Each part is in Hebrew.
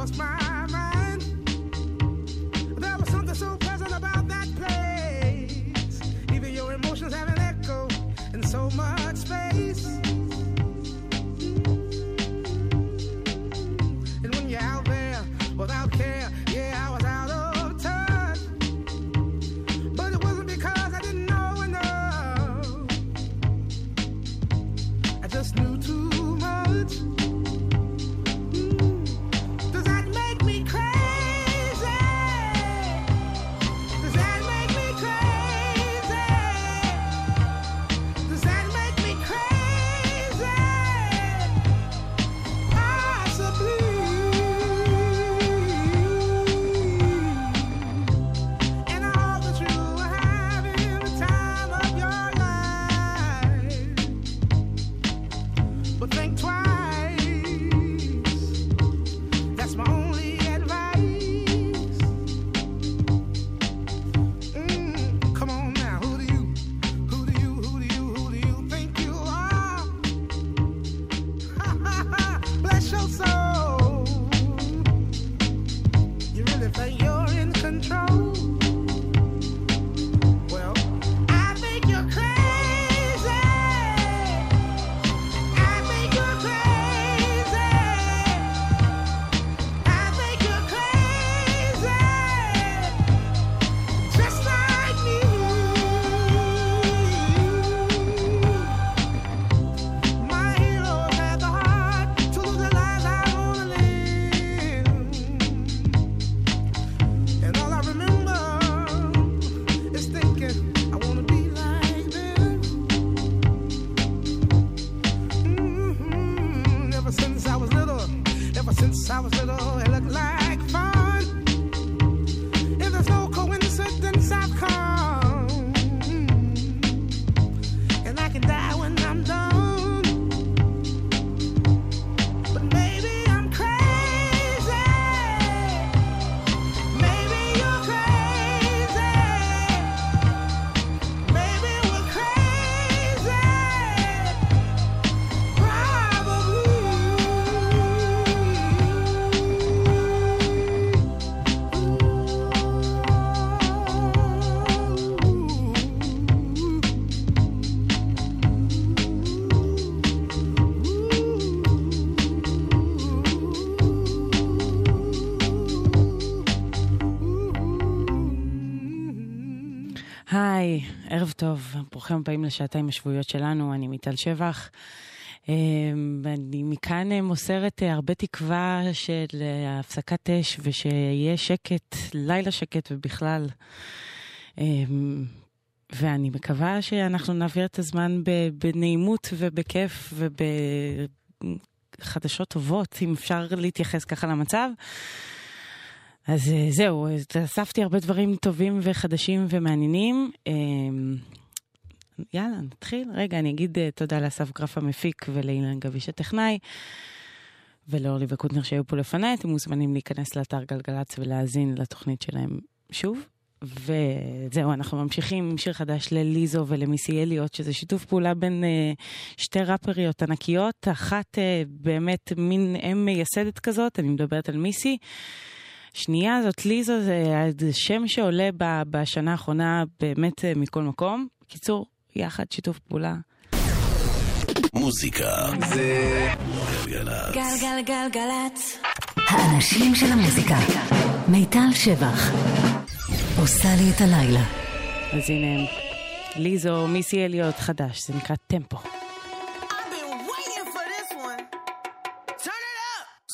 lost my ערב טוב, ברוכים הבאים לשעתיים השבועיות שלנו, אני מיטל שבח. אה, ואני מכאן מוסרת הרבה תקווה של הפסקת אש ושיהיה שקט, לילה שקט ובכלל. אה, ואני מקווה שאנחנו נעביר את הזמן בנעימות ובכיף ובחדשות טובות, אם אפשר להתייחס ככה למצב. אז אה, זהו, אספתי הרבה דברים טובים וחדשים ומעניינים. אה, יאללה, נתחיל. רגע, אני אגיד אה, תודה לאסף גרף המפיק ולאילן גביש הטכנאי, ולאורלי וקוטנר שהיו פה לפניי. אתם מוזמנים להיכנס לאתר גלגלצ ולהאזין לתוכנית שלהם שוב. וזהו, אנחנו ממשיכים עם שיר חדש לליזו ולמיסי אליוט, שזה שיתוף פעולה בין אה, שתי ראפריות ענקיות, אחת אה, באמת מין אם מייסדת כזאת, אני מדברת על מיסי. שנייה זאת ליזו, זה שם שעולה ב- בשנה האחרונה באמת אה, מכל מקום. קיצור, יחד שיתוף פעולה. מוזיקה זה גלגלצ. גלגלגלגלצ. האנשים של המוזיקה. מיטל שבח. עושה לי את הלילה. אז הנה הם. ליזו, מיסי אליוט חדש, זה נקרא טמפו.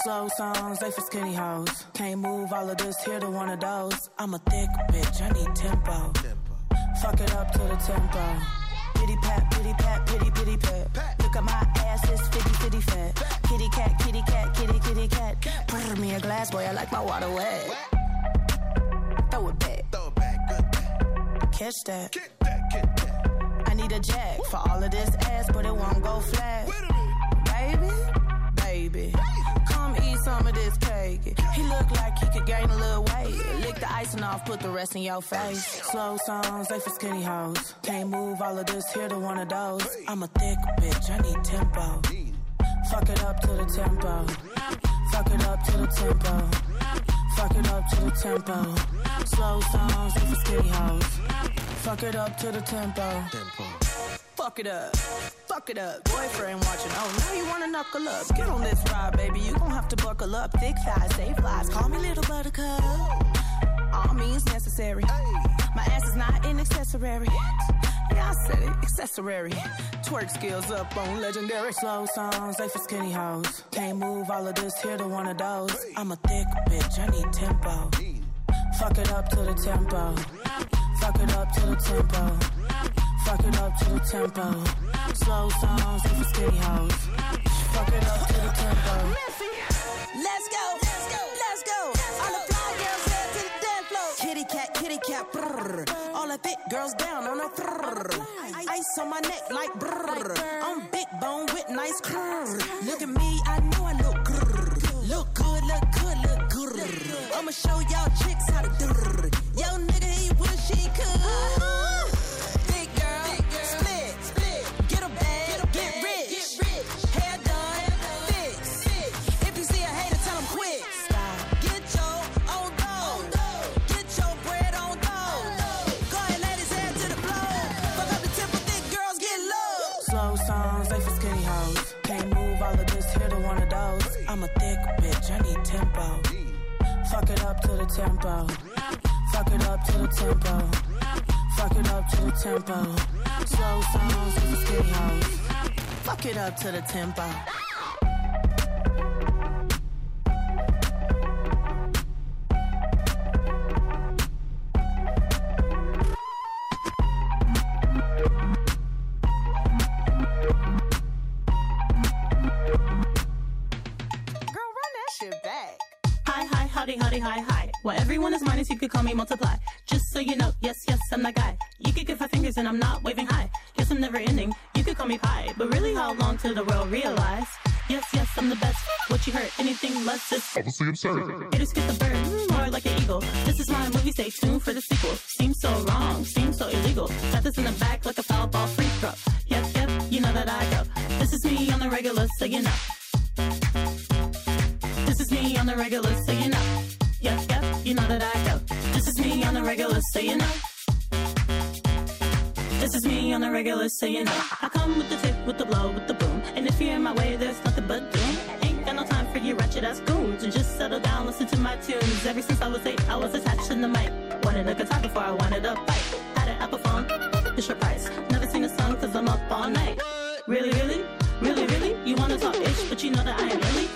Slow songs, they for skinny hoes. Can't move all of this here to one of those. I'm a thick bitch, I need tempo. Fuck it up to the tempo. Pity pat, pity pat, pity pity pat. Look at my ass, it's fitty fitty fat. Kitty cat, kitty cat, kitty kitty cat. Pour me a glass, boy, I like my water wet. Throw it back, Throw it back, good back. catch that. Get that, get that. I need a jack for all of this ass, but it won't go flat. Wait a minute. Baby, baby, some of this cake. He look like he could gain a little weight. Lick the icing off, put the rest in your face. Slow songs, they for skinny hoes. Can't move all of this here to one of those. I'm a thick bitch, I need tempo. Fuck it up to the tempo. Fuck it up to the tempo. Fuck it up to the tempo. Slow songs ain't for skinny hoes. Fuck it up to the tempo. Fuck it up. Fuck it up. Boyfriend watching. Oh, now you wanna knuckle up. Get on this ride, baby. You gon' have to buckle up. Thick thighs, safe lies. Call me little buttercup. All means necessary. My ass is not an accessory. Yeah, I said it. Accessory. Twerk skills up on legendary. Slow songs, they for skinny hoes. Can't move all of this here to one of those. I'm a thick bitch. I need tempo. Fuck it up to the tempo. Fuck it up to the tempo. Fuck it up to the tempo. Slow songs for skinny hoes. Fuck it up to the tempo. Let's go, let's go, let's go. All the fly girls head to the dance floor. Kitty cat, kitty cat. All the thick girls down on a brrr. Ice on my neck like brrr. I'm big bone with nice curves. Look at me, I know I look grrr. Look good, look good, look grrr. I'ma show y'all chicks how to do. Yo, nigga, he wish he could. Fuck it up to the tempo. Fuck it up to the tempo. Fuck it up to the tempo. Slow songs they for skinny hoes. Fuck it up to the tempo. Howdy, howdy, hi, hi. Well, everyone is minus, you could call me multiply. Just so you know, yes, yes, I'm that guy. You could give five fingers and I'm not waving high. Guess I'm never ending, you could call me pie. But really, how long till the world realize? Yes, yes, I'm the best. What you heard, anything less is Obviously absurd. Haters get the bird, more like an eagle. This is my movie, stay tuned for the sequel. Seems so wrong, seems so illegal. Got this in the back like a foul ball free throw. Yep, yep, you know that I go. This is me on the regular, so you know. This is me on the regular, that I. This is me on the regular, so you know. This is me on the regular, so you know. I come with the tip, with the blow, with the boom. And if you're in my way, there's nothing but doom. Ain't got no time for you ratchet ass goons. And just settle down, listen to my tunes. Ever since I was eight, I was attached to the mic. Wanted a guitar before I wanted a bike. Had an Apple phone, it's your price. Never seen a song cause I'm up all night. Really, really? Really, really? You wanna talk ish, but you know that I am really,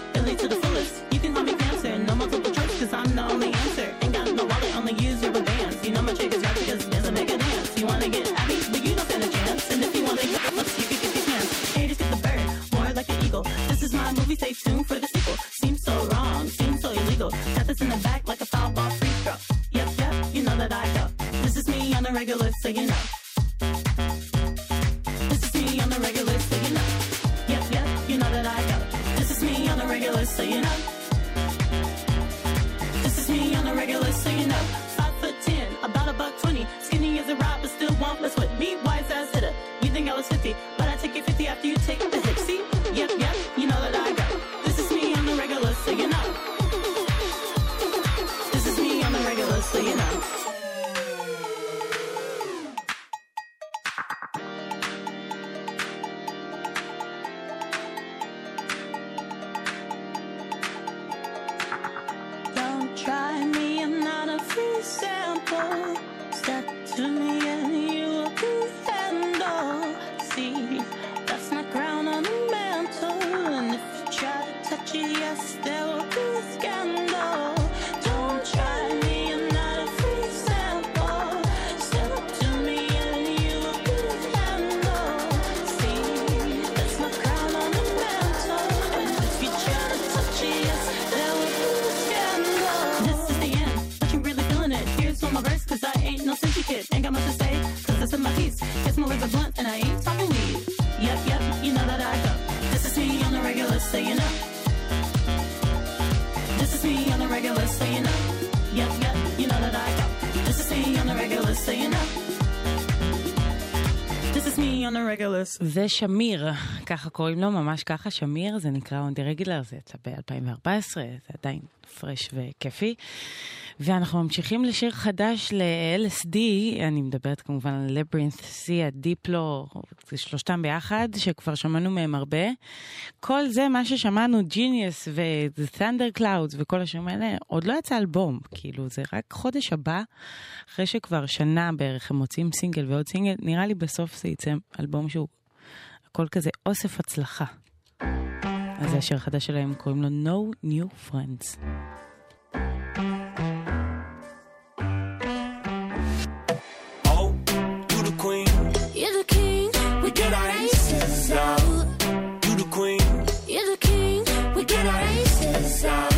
regular, you know. This is me on the regular, so you know. Yep, yep, you know that I go. This is me on the regular, so you פרס. זה שמיר, ככה קוראים לו, ממש ככה, שמיר, זה נקרא On the Regular, זה יצא ב-2014, זה עדיין פרש וכיפי. ואנחנו ממשיכים לשיר חדש ל-LSD, אני מדברת כמובן על לברינת סי, הדיפלו, שלושתם ביחד, שכבר שמענו מהם הרבה. כל זה, מה ששמענו, ג'יניוס ו-Thunder Clouds וכל השירים האלה, עוד לא יצא אלבום, כאילו זה רק חודש הבא, אחרי שכבר שנה בערך הם מוצאים סינגל ועוד סינגל, נראה לי בסוף זה יצא אלבום שהוא הכל כזה אוסף הצלחה. אז השיר החדש שלהם קוראים לו No New Friends. inside.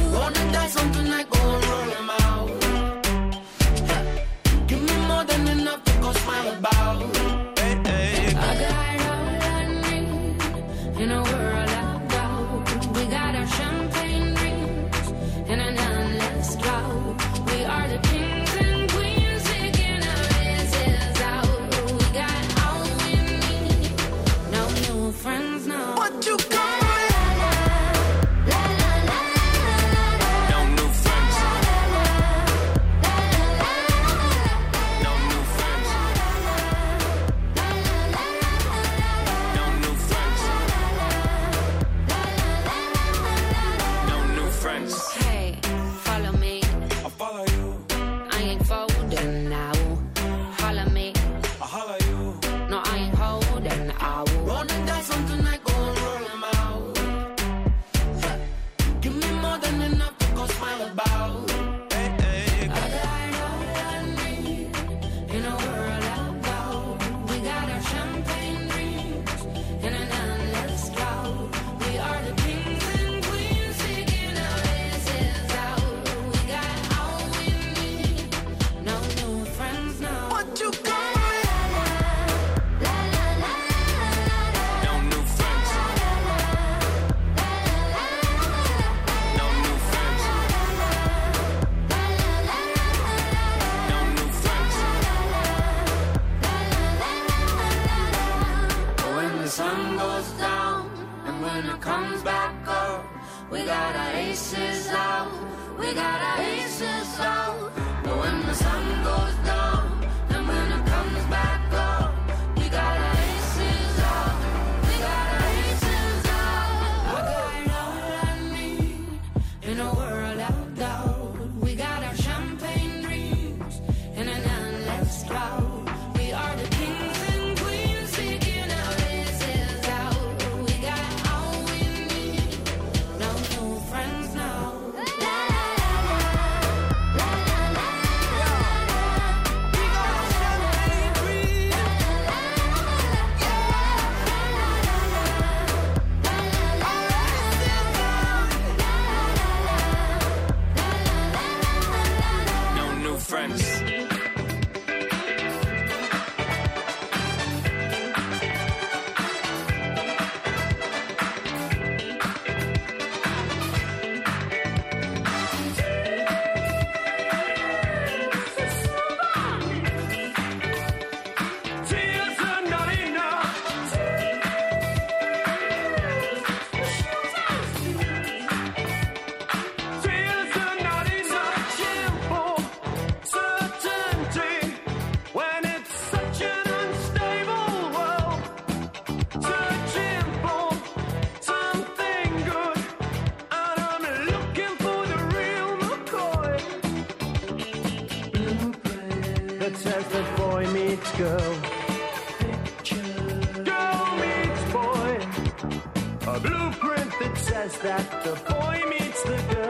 blueprint that says that the boy meets the girl.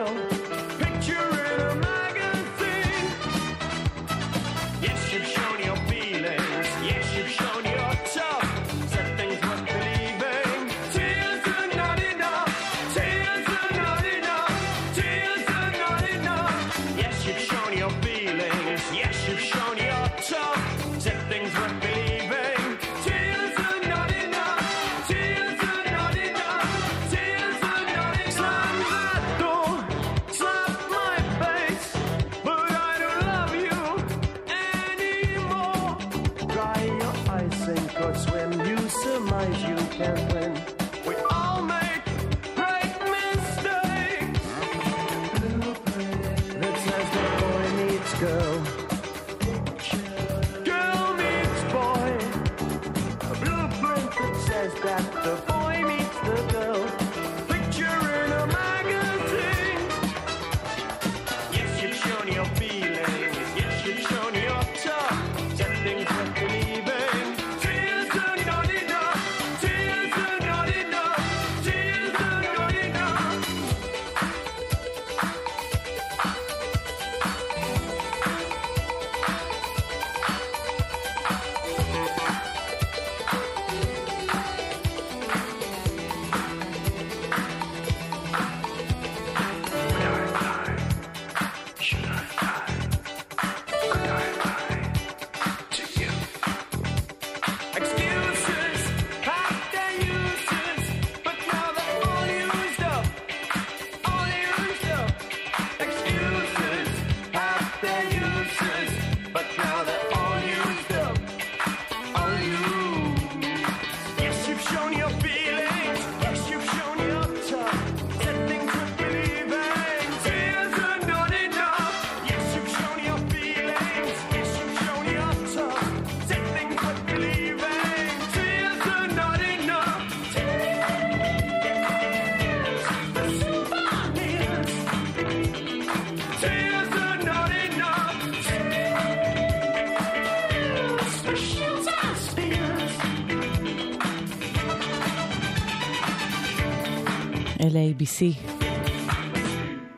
LABC.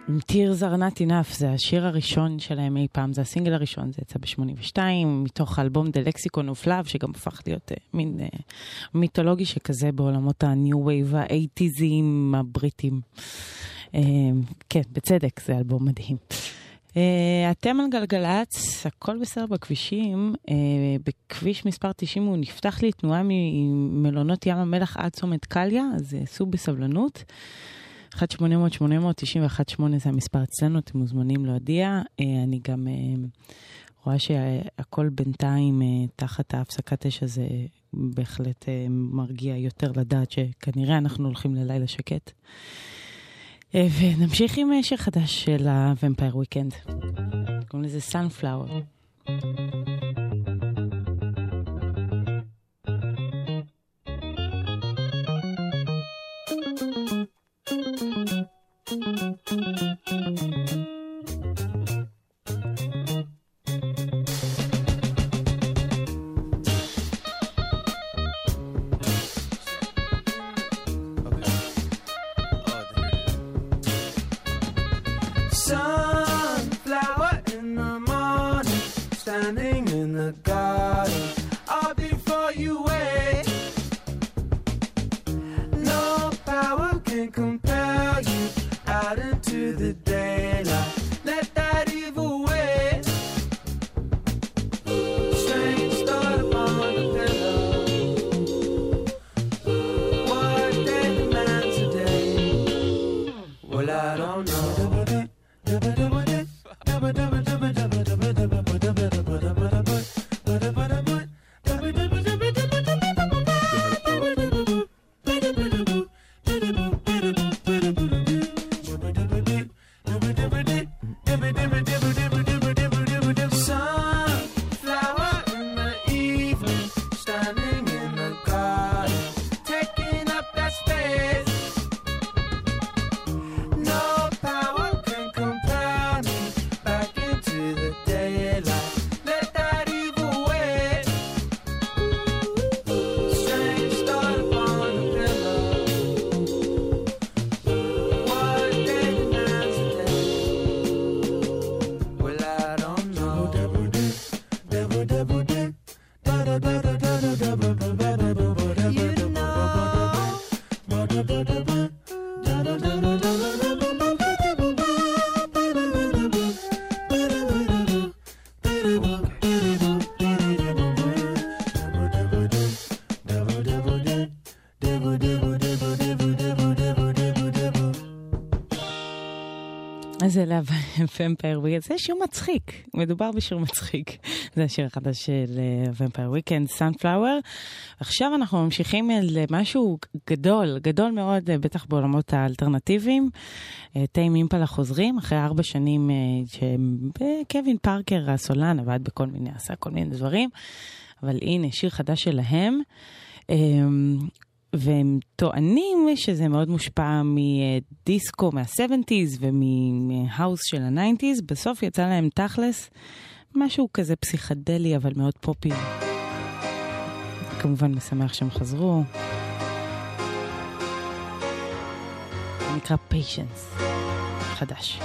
עם Tears are not enough, זה השיר הראשון שלהם אי פעם, זה הסינגל הראשון, זה יצא ב-82, מתוך האלבום The Lexicon of Love, שגם הפך להיות uh, מין uh, מיתולוגי שכזה בעולמות ה-New Wave, ה-80'ים הבריטים. Uh, כן, בצדק, זה אלבום מדהים. Uh, אתם על גלגלצ, הכל בסדר בכבישים. Uh, בכביש מספר 90 הוא נפתח לי תנועה ממלונות ים המלח עד צומת קליה, אז סעו בסבלנות. 1-800-891-8 זה המספר אצלנו, אתם מוזמנים להודיע. Uh, אני גם uh, רואה שהכל בינתיים uh, תחת ההפסקת אש הזה בהחלט מרגיע יותר לדעת שכנראה אנחנו הולכים ללילה שקט. אה, ונמשיך עם אה, שיר חדש של הוומפייר וויקנד. קוראים לזה Thank you. אז אלה ה Vampire Weekend, זה שיר מצחיק, מדובר בשיר מצחיק. זה השיר החדש של ה Vampire Weekend, Sunflower. עכשיו אנחנו ממשיכים למשהו גדול, גדול מאוד, אה, בטח בעולמות האלטרנטיביים. אה, Tame Impala חוזרים, אחרי ארבע שנים אה, שקווין פארקר, הסולן, עבד בכל מיני, עשה כל מיני דברים. אבל הנה, שיר חדש שלהם. והם טוענים שזה מאוד מושפע מדיסקו מה-70's ומהאוס של ה-90's, בסוף יצא להם תכלס משהו כזה פסיכדלי אבל מאוד פופי. כמובן משמח שהם חזרו. נקרא פיישנס, חדש.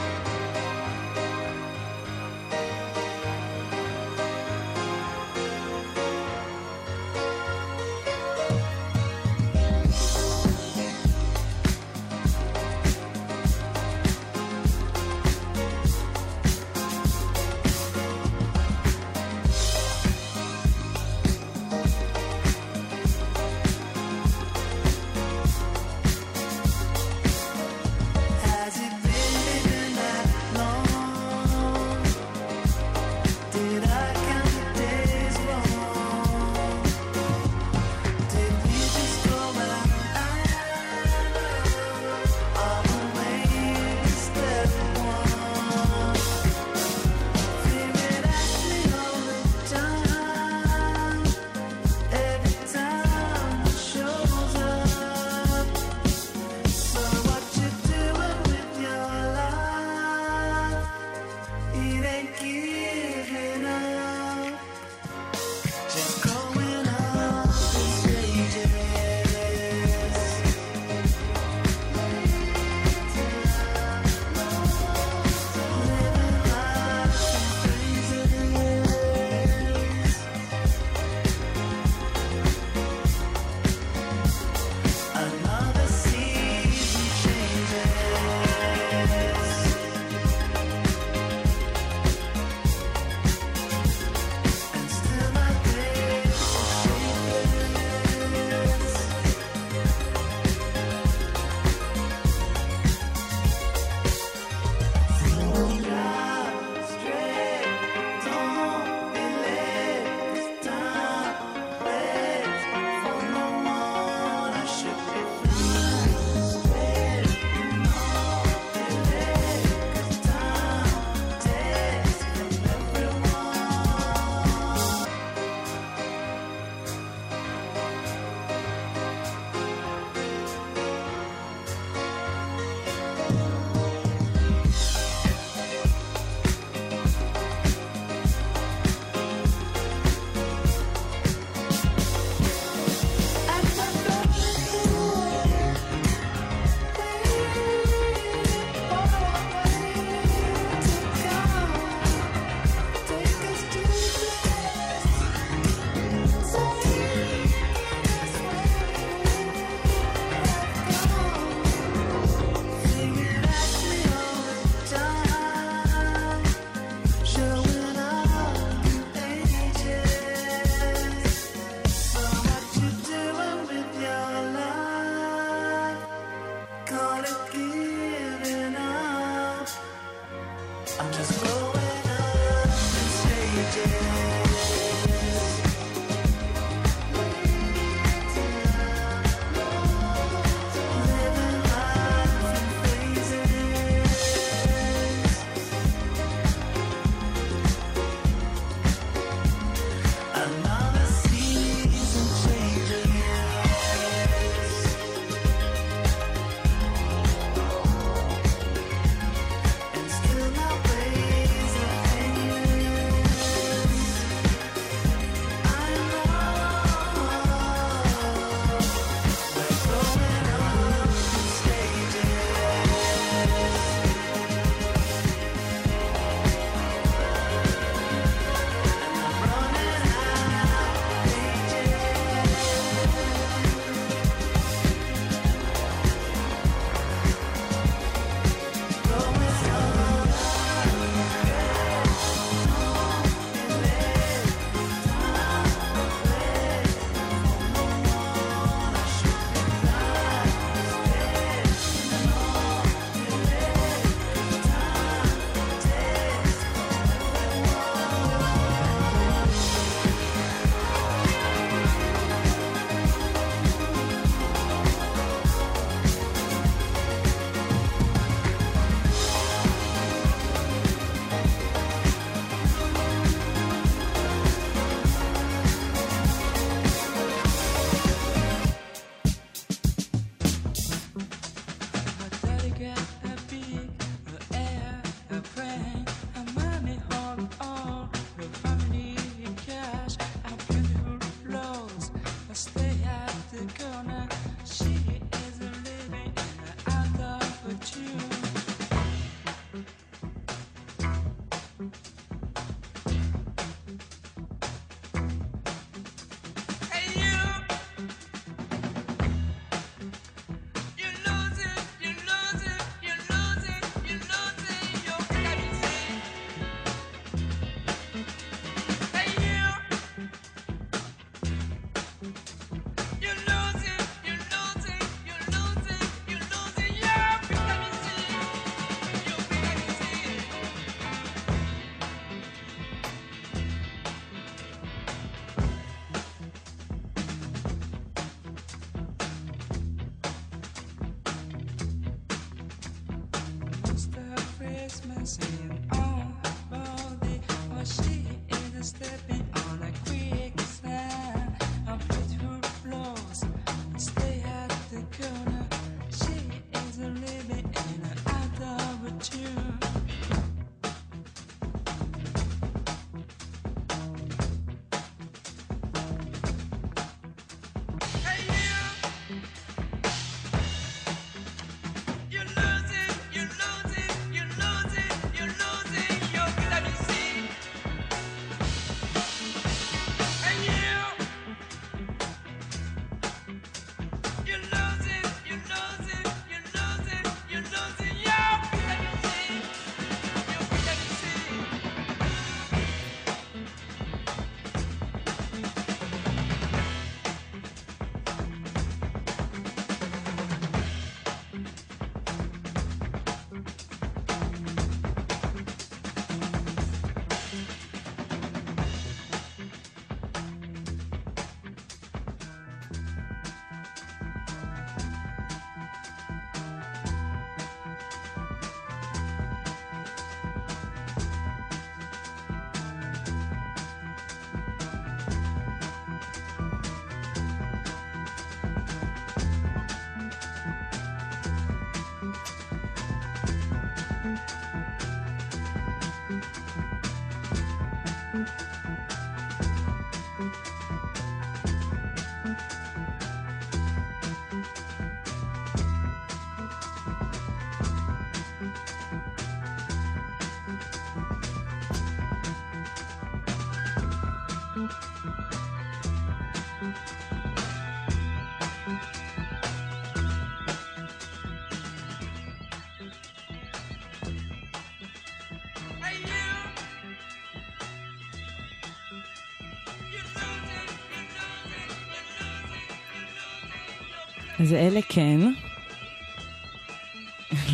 אז אלה כן.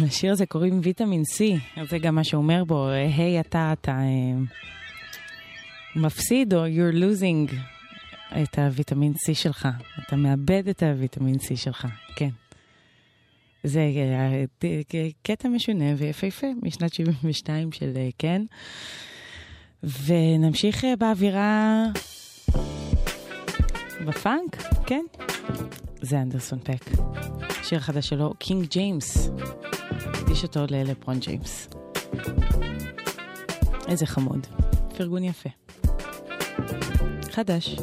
לשיר הזה קוראים ויטמין C, זה גם מה שאומר בו, היי hey, אתה, אתה אה, מפסיד או you're losing את הוויטמין C שלך, אתה מאבד את הוויטמין C שלך, כן. זה אה, קטע משונה ויפהפה משנת 72 של אה, כן. ונמשיך באווירה בפאנק, כן? זה אנדרסון פק. שיר חדש שלו, King James. הקדיש אותו ללברון ג'יימס. איזה חמוד. פרגון יפה. חדש.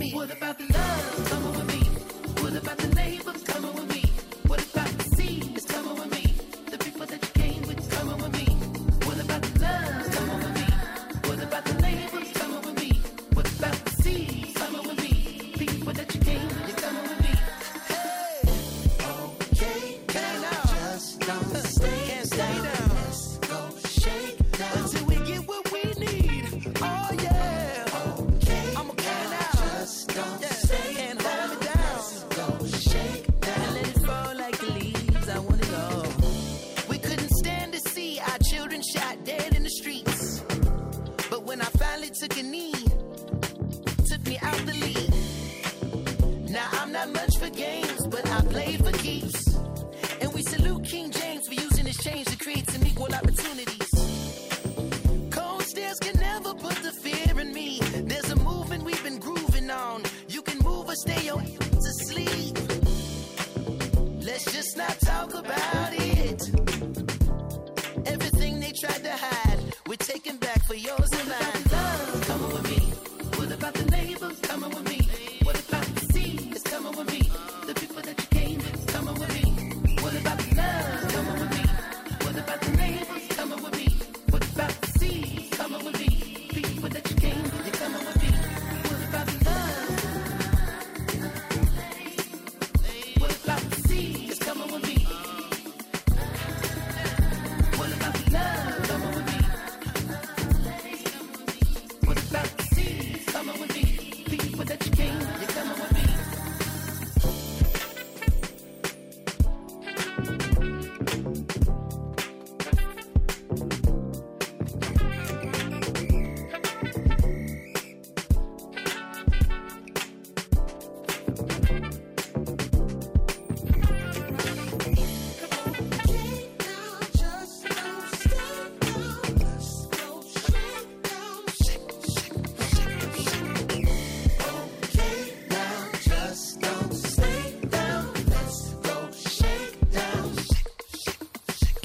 me.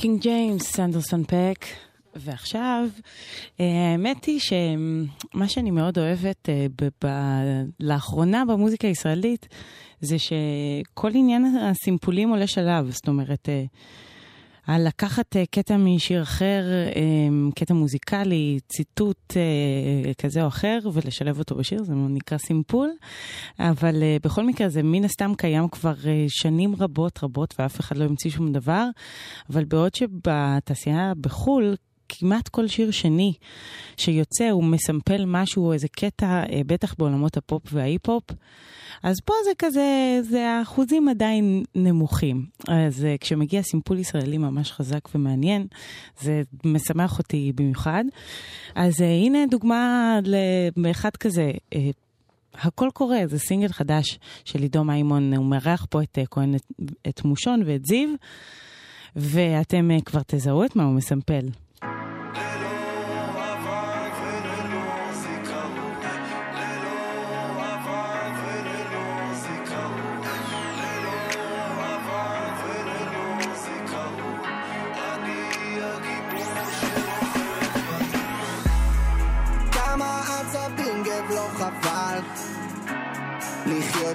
King James, אנדרסון פק. ועכשיו, אה, האמת היא שמה שאני מאוד אוהבת אה, ב- ב- לאחרונה במוזיקה הישראלית, זה שכל עניין הסימפולים עולה שלב. זאת אומרת, אה, על לקחת אה, קטע משיר אחר, אמ, קטע מוזיקלי, ציטוט אה, כזה או אחר, ולשלב אותו בשיר, זה נקרא סימפול. אבל אה, בכל מקרה, זה מן הסתם קיים כבר שנים רבות רבות, ואף אחד לא המציא שום דבר. אבל בעוד שבתעשייה בחו"ל, כמעט כל שיר שני שיוצא, הוא מסמפל משהו, או איזה קטע, אה, בטח בעולמות הפופ וההיפ-הופ. אז פה זה כזה, זה האחוזים עדיין נמוכים. אז אה, כשמגיע סימפול ישראלי ממש חזק ומעניין, זה משמח אותי במיוחד. אז אה, הנה דוגמה לאחד כזה, הכל קורה, זה סינגל חדש של עידו מימון, הוא מארח פה את כהן, את מושון ואת זיו, ואתם כבר תזהו את מה הוא מסמפל.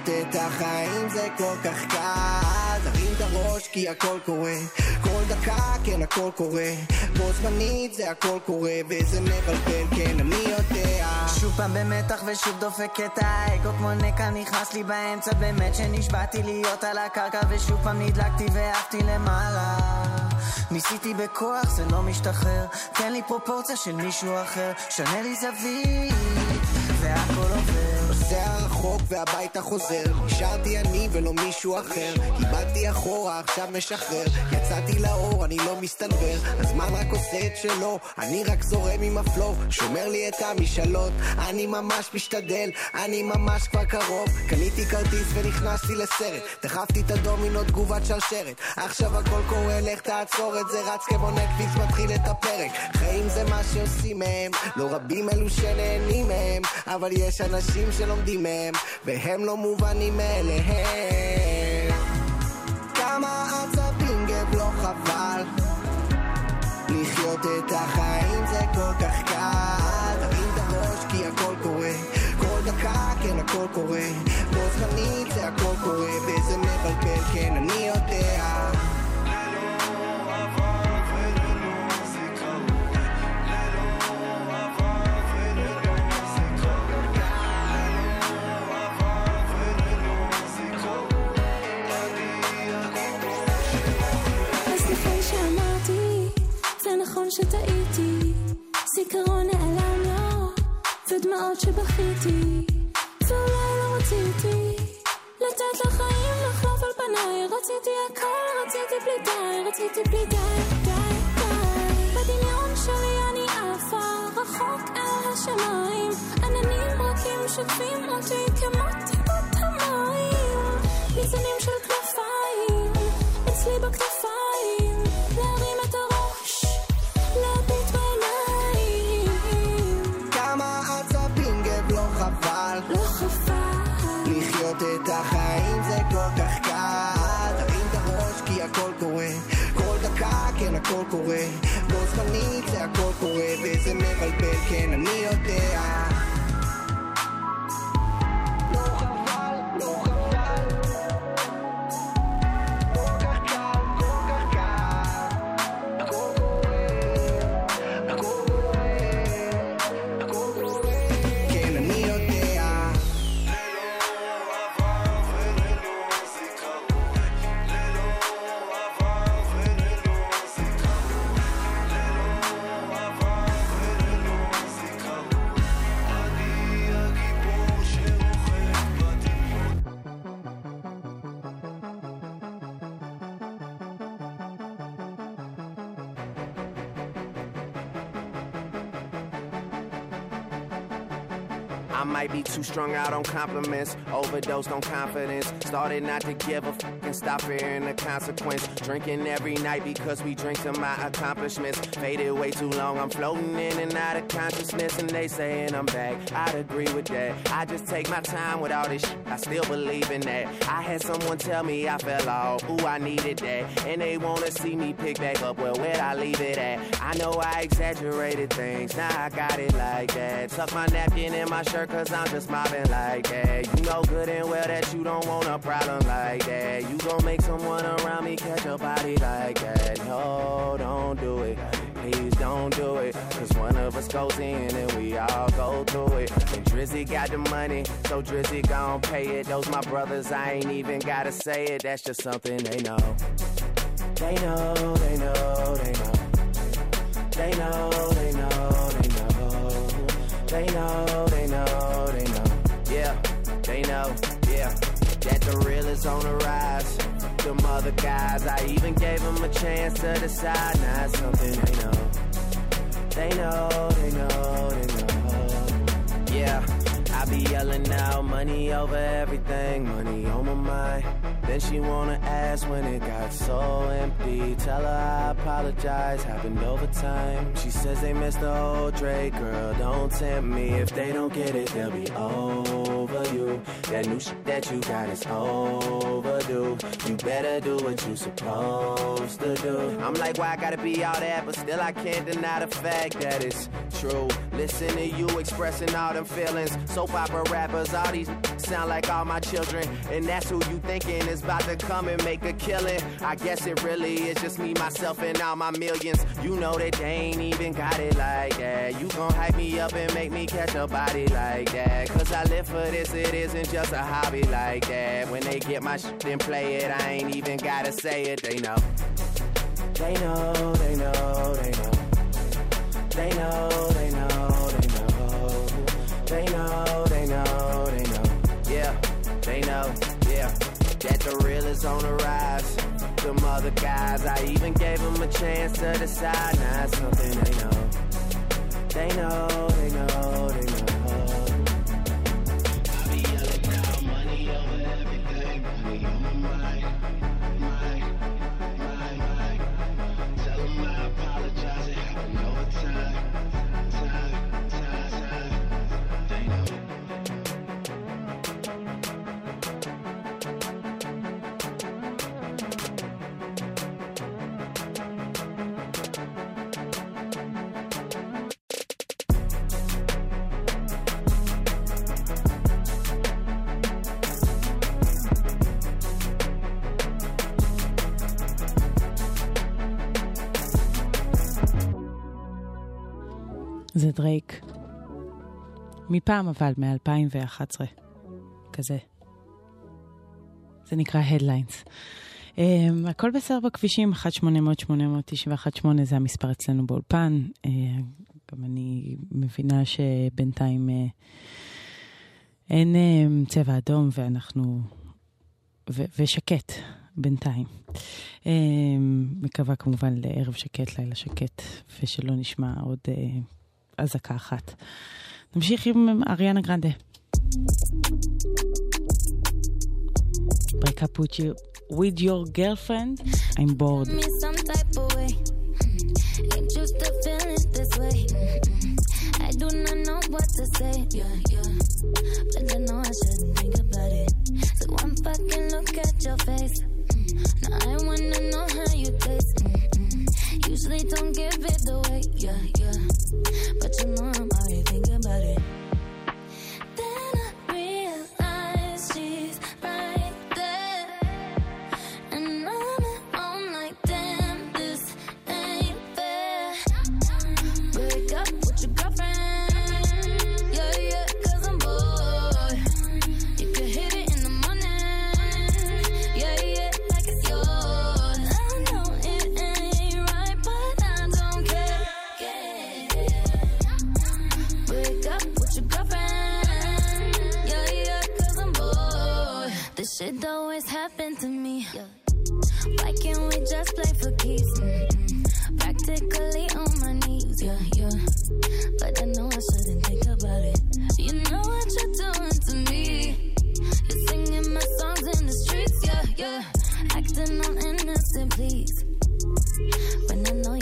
לחיות את החיים זה כל כך קל. תרים את הראש כי הכל קורה. כל דקה כן הכל קורה. בו זמנית זה הכל קורה וזה מבלבל. כן אני יודע. שוב פעם במתח ושוב דופק את האגו. כמו נקע נכנס לי באמצע באמת שנשבעתי להיות על הקרקע ושוב פעם נדלקתי ועפתי למעלה. ניסיתי בכוח זה לא משתחרר. תן לי פרופורציה של מישהו אחר. שנה לי זווית והכל עובר רחוק והביתה חוזר נשארתי אני ולא מישהו אחר. איבדתי אחורה עכשיו משחרר. יצאתי לאור אני לא מסתנוור. הזמן רק עושה את שלו אני רק זורם עם הפלואו. שומר לי את המשאלות אני ממש משתדל אני ממש כבר קרוב. קניתי כרטיס ונכנסתי לסרט. דחפתי את הדומינו תגובת שרשרת. עכשיו הכל קורה לך תעצור את זה. רץ כמו נטפליקס מתחיל את הפרק. חיים זה מה שעושים מהם לא רבים אלו שנהנים מהם אבל יש אנשים שלומדים מהם והם לא מובנים מאליהם. כמה עצבים גב לא חבל. לחיות את החיים זה כל כך קל. תרים את הראש כי הכל קורה. כל דקה כן הכל קורה. בו זמנית זה הכל קורה. וזה מבלבל כן אני יודע שטעיתי, זיכרון נעלם לו, ודמעות שבכיתי, ואולי לא רציתי, לתת לחיים לחלוף על פניי, רציתי הכל, רציתי בלי די, רציתי בלי די, די, די. בדמיון שלי אני עפה, רחוק אל השמיים, עננים רכים שוטפים אותי כמו טיפות המים, ניצנים של כנפיים, הכל קורה. בו זמנית זה הכל קורה וזה מבלבל כן אני יודע too strung out on compliments, overdosed on confidence. Started not to give a f and stop fearing the consequence. Drinking every night because we drink to my accomplishments. Faded way too long, I'm floating in and out of consciousness, and they saying I'm back. I'd agree with that. I just take my time with all this shit. I still believe in that. I had someone tell me I fell off, ooh, I needed that. And they wanna see me pick back up, well, where'd I leave it at? I know I exaggerated things, now I got it like that. Tuck my napkin in my shirt, cause I'm just mobbing like that. You know good and well that you don't want a problem like that. You gon' make someone around me catch a body like that. No, don't do it. Please don't do it. Cause one of us goes in and we all go through it. And Drizzy got the money, so Drizzy gon' pay it. Those my brothers, I ain't even gotta say it. That's just something they know. They know, they know, they know. They know, they know, they know. They know, they know, know, yeah. That the real is on the rise. Them other guys, I even gave them a chance to decide. Now it's something they know. They know, they know, they know. Yeah, I be yelling out money over everything, money on my mind. Then she wanna ask when it got so empty. Tell her I apologize, happened over time. She says they missed the old Drake, girl. Don't tempt me. If they don't get it, they'll be over you. That new shit that you got is overdue. You better do what you supposed to do. I'm like, why I gotta be all that? But still, I can't deny the fact that it's true. Listen to you expressing all them feelings. Soap opera rappers, all these sound like all my children. And that's who you thinking is about to come and make a killing. I guess it really is just me, myself, and all my millions. You know that they ain't even got it like that. You gon' hype me up and make me catch a body like that. Cause I live for this, it isn't just a hobby like that. When they get my shit and play it, I ain't even gotta say it, they know. They know, they know, they know. They know, they know, they know. They know, they know, they know. Yeah, they know, yeah. That the real is on the rise. Them other guys, I even gave them a chance to decide. Now it's something. They know, they know, they know. זה דרייק. מפעם אבל, מ-2011. כזה. זה נקרא Headlines. Um, הכל בסדר בכבישים, 1-800-891-8 זה המספר אצלנו באולפן. Uh, גם אני מבינה שבינתיים uh, אין uh, צבע אדום ואנחנו... ו- ושקט בינתיים. Uh, מקווה כמובן לערב שקט, לילה שקט, ושלא נשמע עוד uh, אזעקה אחת. נמשיך עם אריאנה גרנדה. break up with you with your girlfriend. I'm bored. me some type of way. Mm. Ain't to feeling this way. I do not know what to say. Yeah, yeah. But I know I shouldn't think about it. So one fucking look at your face. Mm. Now I wanna know how you taste. Usually don't give it away. Yeah, yeah. But you know I'm already thinking about it. Shit always happen to me. Why can't we just play for keeps? Mm-mm. Practically on my knees, yeah, yeah. But I know I shouldn't think about it. You know what you're doing to me. You're singing my songs in the streets, yeah, yeah. Acting all innocent, please. When I know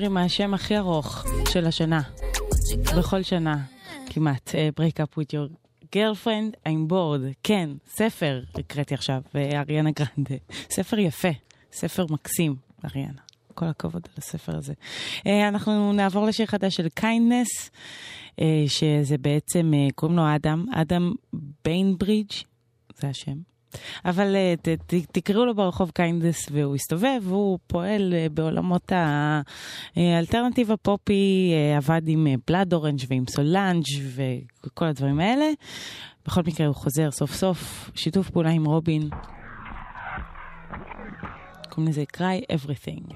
השיר עם השם הכי ארוך של השנה. בכל שנה, כמעט. אה, break up with your girlfriend, I'm bored. כן, ספר הקראתי עכשיו, אריאנה גרנדה. ספר יפה, ספר מקסים, אריאנה. כל הכבוד על הספר הזה. אה, אנחנו נעבור לשיר חדש של אה, שזה בעצם, אה, קוראים לו אדם, אדם ביינברידג', זה השם. אבל אה, ת, ת, תקראו לו ברחוב Kindness והוא יסתובב, והוא פועל אה, בעולמות האלטרנטיב הפופי, אה, עבד עם Blood Orange ועם סולאנג' וכל הדברים האלה. בכל מקרה הוא חוזר סוף סוף, שיתוף פעולה עם רובין. קוראים לזה Cry Everything.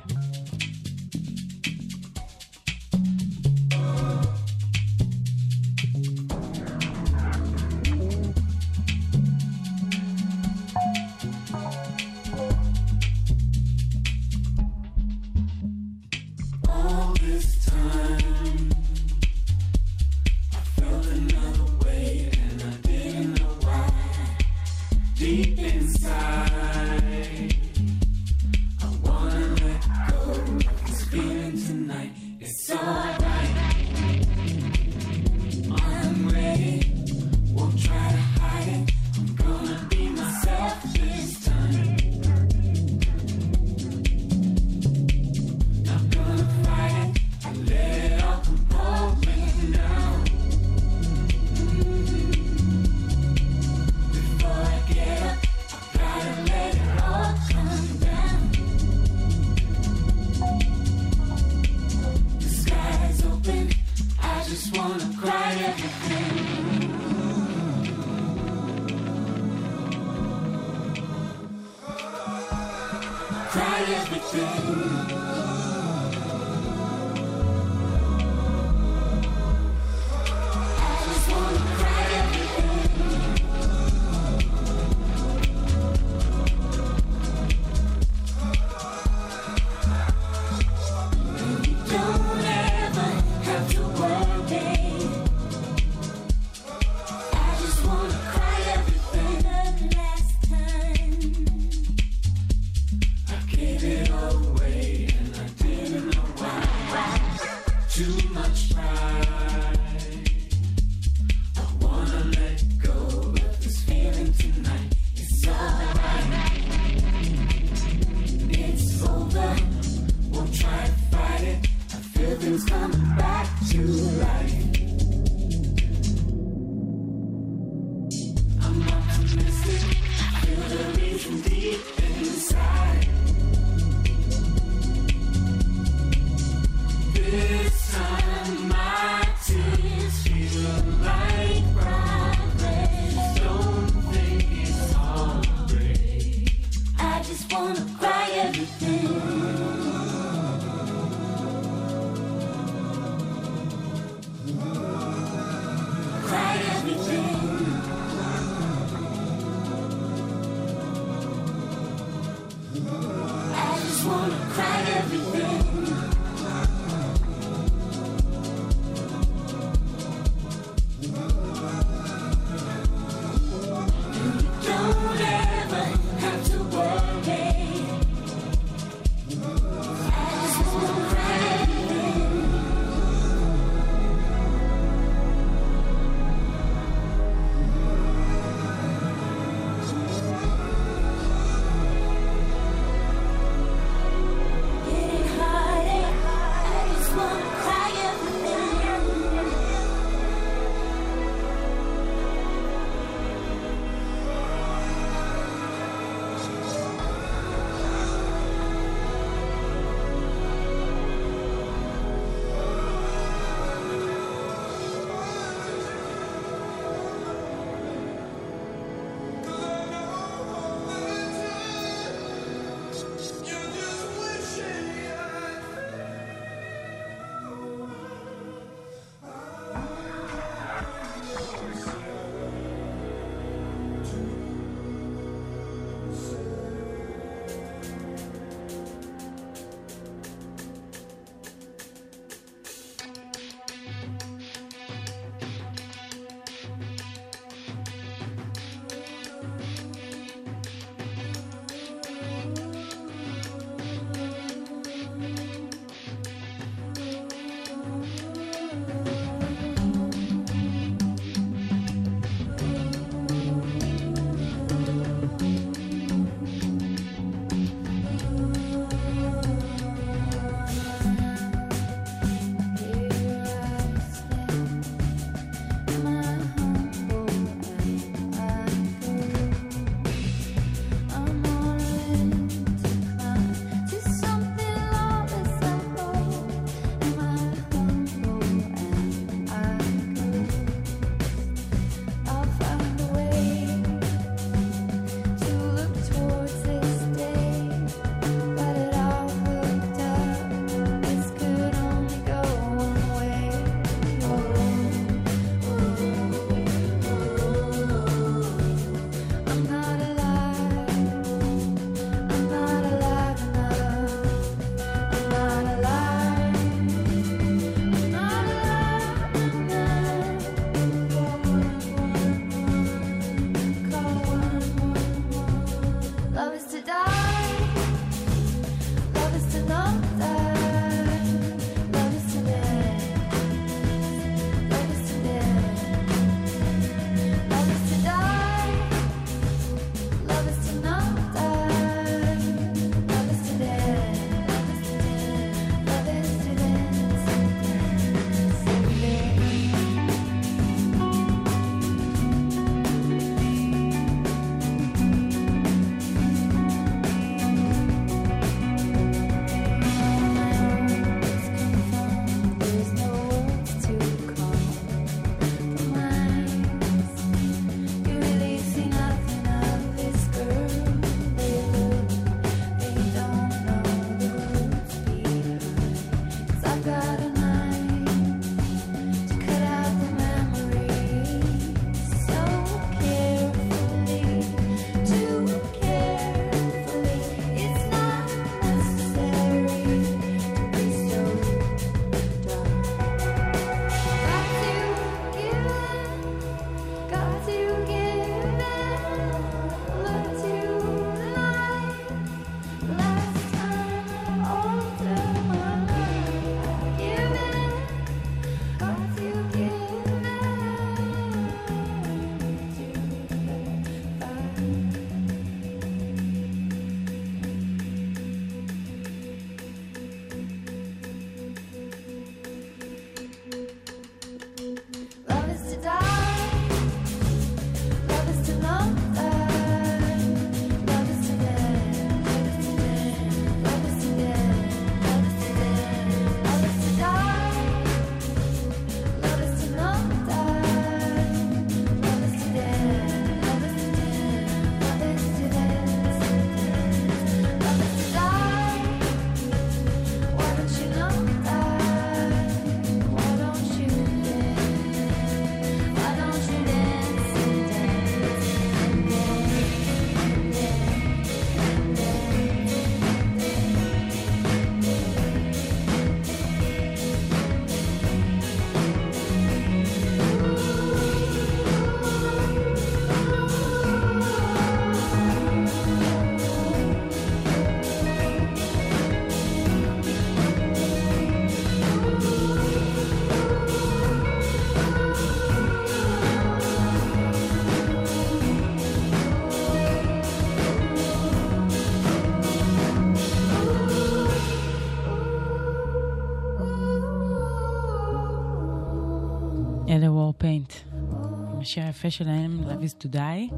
השיר היפה שלהם, Love is to die.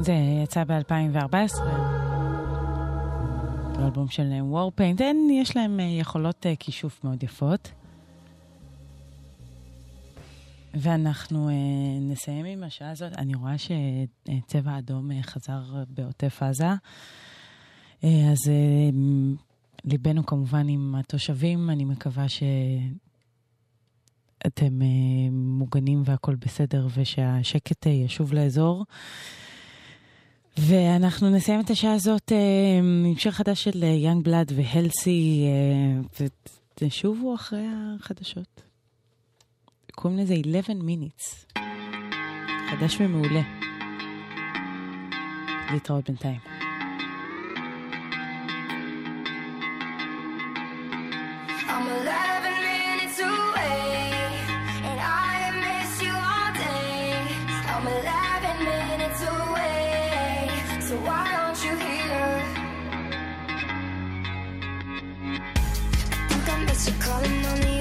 זה יצא ב-2014, באלבום של אה, וורפיינט. יש להם אה, יכולות אה, כישוף מאוד יפות. ואנחנו נסיים עם השעה הזאת. אני רואה שצבע אדום חזר בעוטף עזה. אז ליבנו כמובן עם התושבים, אני מקווה שאתם אה, מוגנים והכול בסדר ושהשקט אה, ישוב לאזור. ואנחנו נסיים את השעה הזאת אה, עם שיר חדש של יאנג בלאד והלסי, ותשובו אחרי החדשות. קוראים לזה 11 minutes. חדש ומעולה. להתראות בינתיים. You calling on me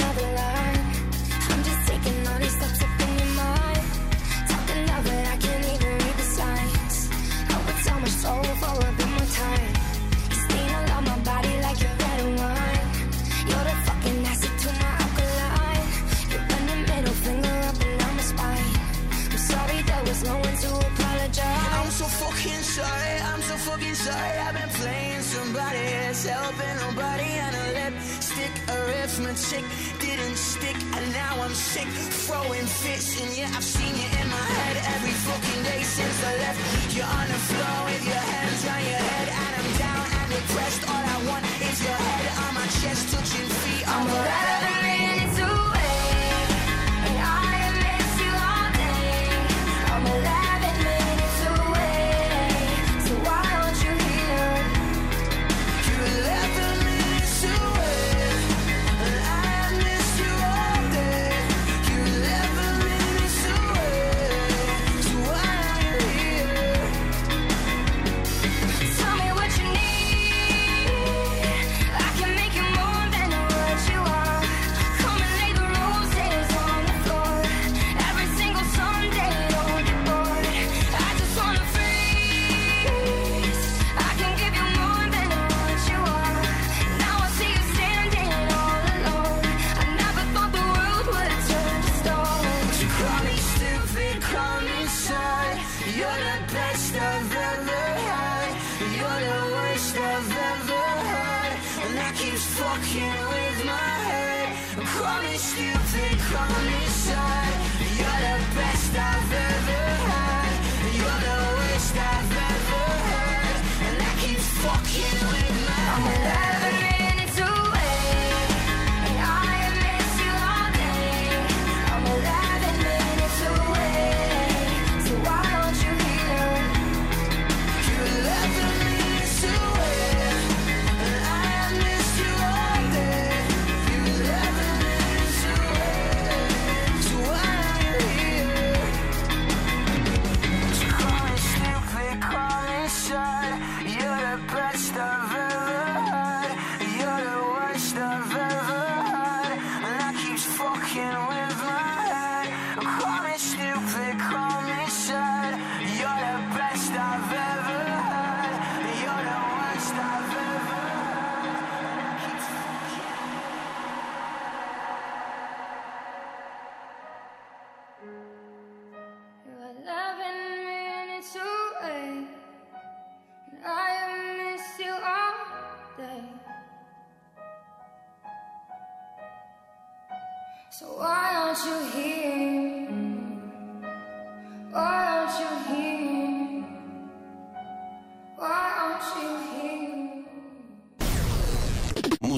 didn't stick, and now I'm sick, throwing fits. And yeah, I've seen you in my head every fucking day since I left. You're on the floor with your hands on your head, and I'm down and depressed. All I want is your head on my chest, touching feet. I'm whatever.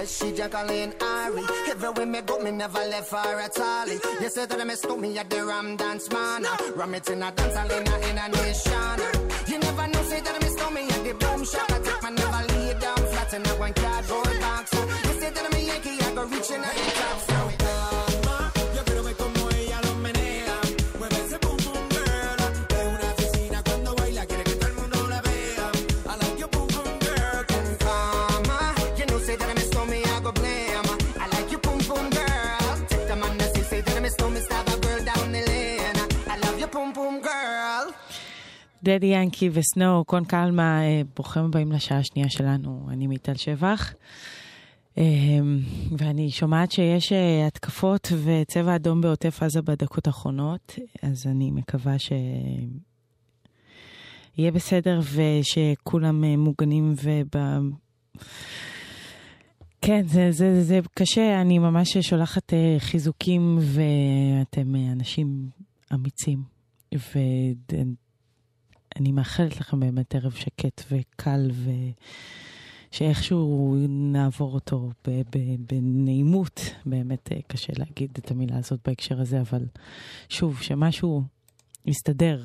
Yes, she Jacqueline Ari. Everywhere me go, me never left her at all. You say that me stop me at the Ram Dance Man. Ram it in a dance in a, in a nation. You never know, say that me stop me at the Boom Shop. I take my never lay down flat in a one card דדי ינקי וסנואו, קון קלמה, אה, ברוכים הבאים לשעה השנייה שלנו, אני מיטל שבח. אה, ואני שומעת שיש אה, התקפות וצבע אדום בעוטף עזה בדקות האחרונות, אז אני מקווה שיהיה בסדר ושכולם מוגנים וב... כן, זה, זה, זה קשה, אני ממש שולחת חיזוקים ואתם אנשים אמיצים. ו... אני מאחלת לכם באמת ערב שקט וקל, ושאיכשהו נעבור אותו בנעימות, באמת אה, קשה להגיד את המילה הזאת בהקשר הזה, אבל שוב, שמשהו... מסתדר.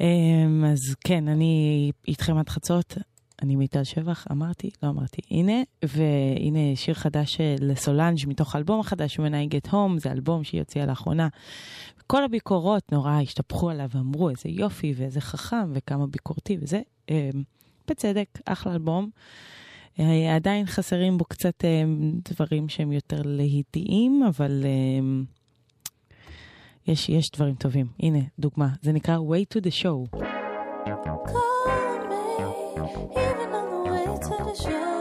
אמ, אז כן, אני איתכם עד חצות, אני מיטל שבח, אמרתי, לא אמרתי, הנה, והנה שיר חדש אה, לסולנג' מתוך האלבום החדש, When I Get Home, זה אלבום שהיא הוציאה לאחרונה. כל הביקורות נורא השתפכו עליו, אמרו איזה יופי ואיזה חכם וכמה ביקורתי וזה, אה, בצדק, אחלה אלבום. אה, עדיין חסרים בו קצת אה, דברים שהם יותר להיטיים, אבל... אה, יש, יש דברים טובים. הנה, דוגמה. זה נקרא way to the show. Call Even on the way to the show.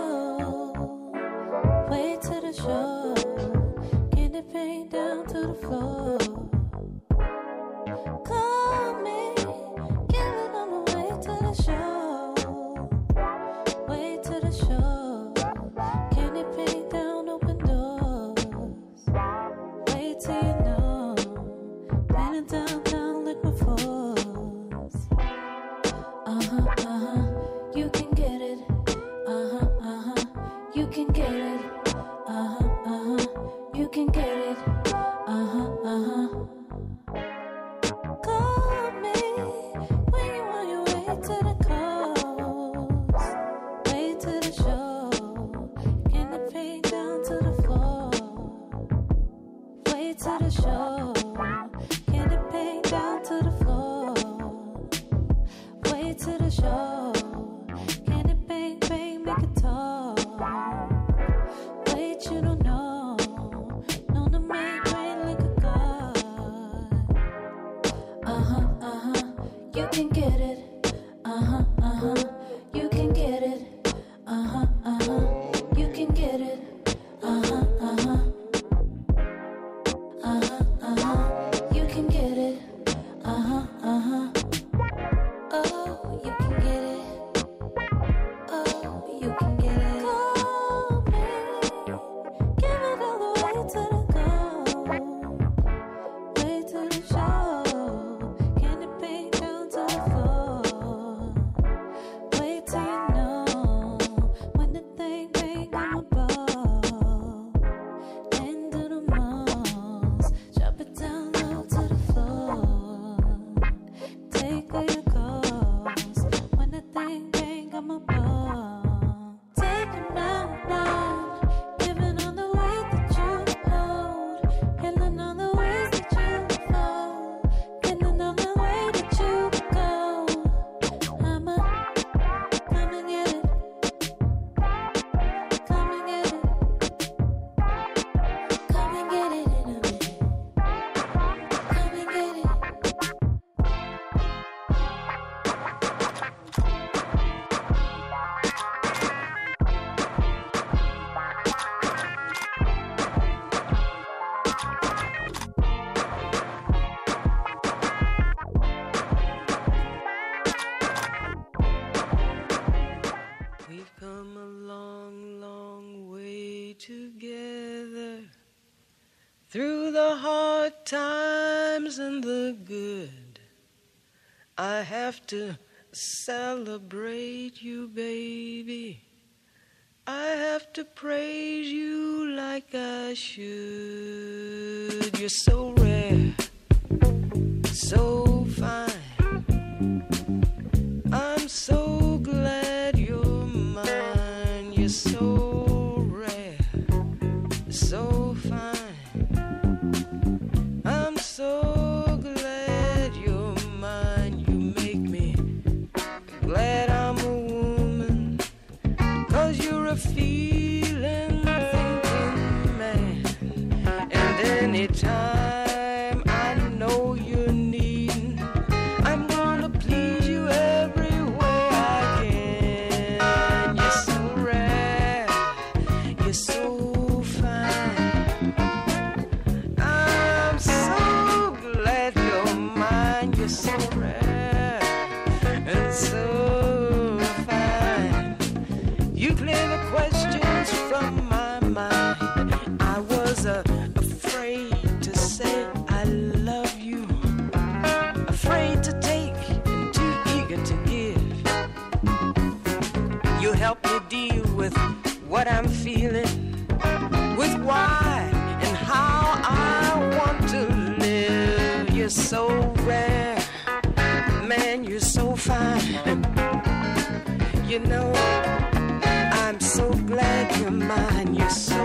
to celebrate you, baby. I have to praise you like I should. You're so rare, so fine. you know, I'm so glad you're mine. You're so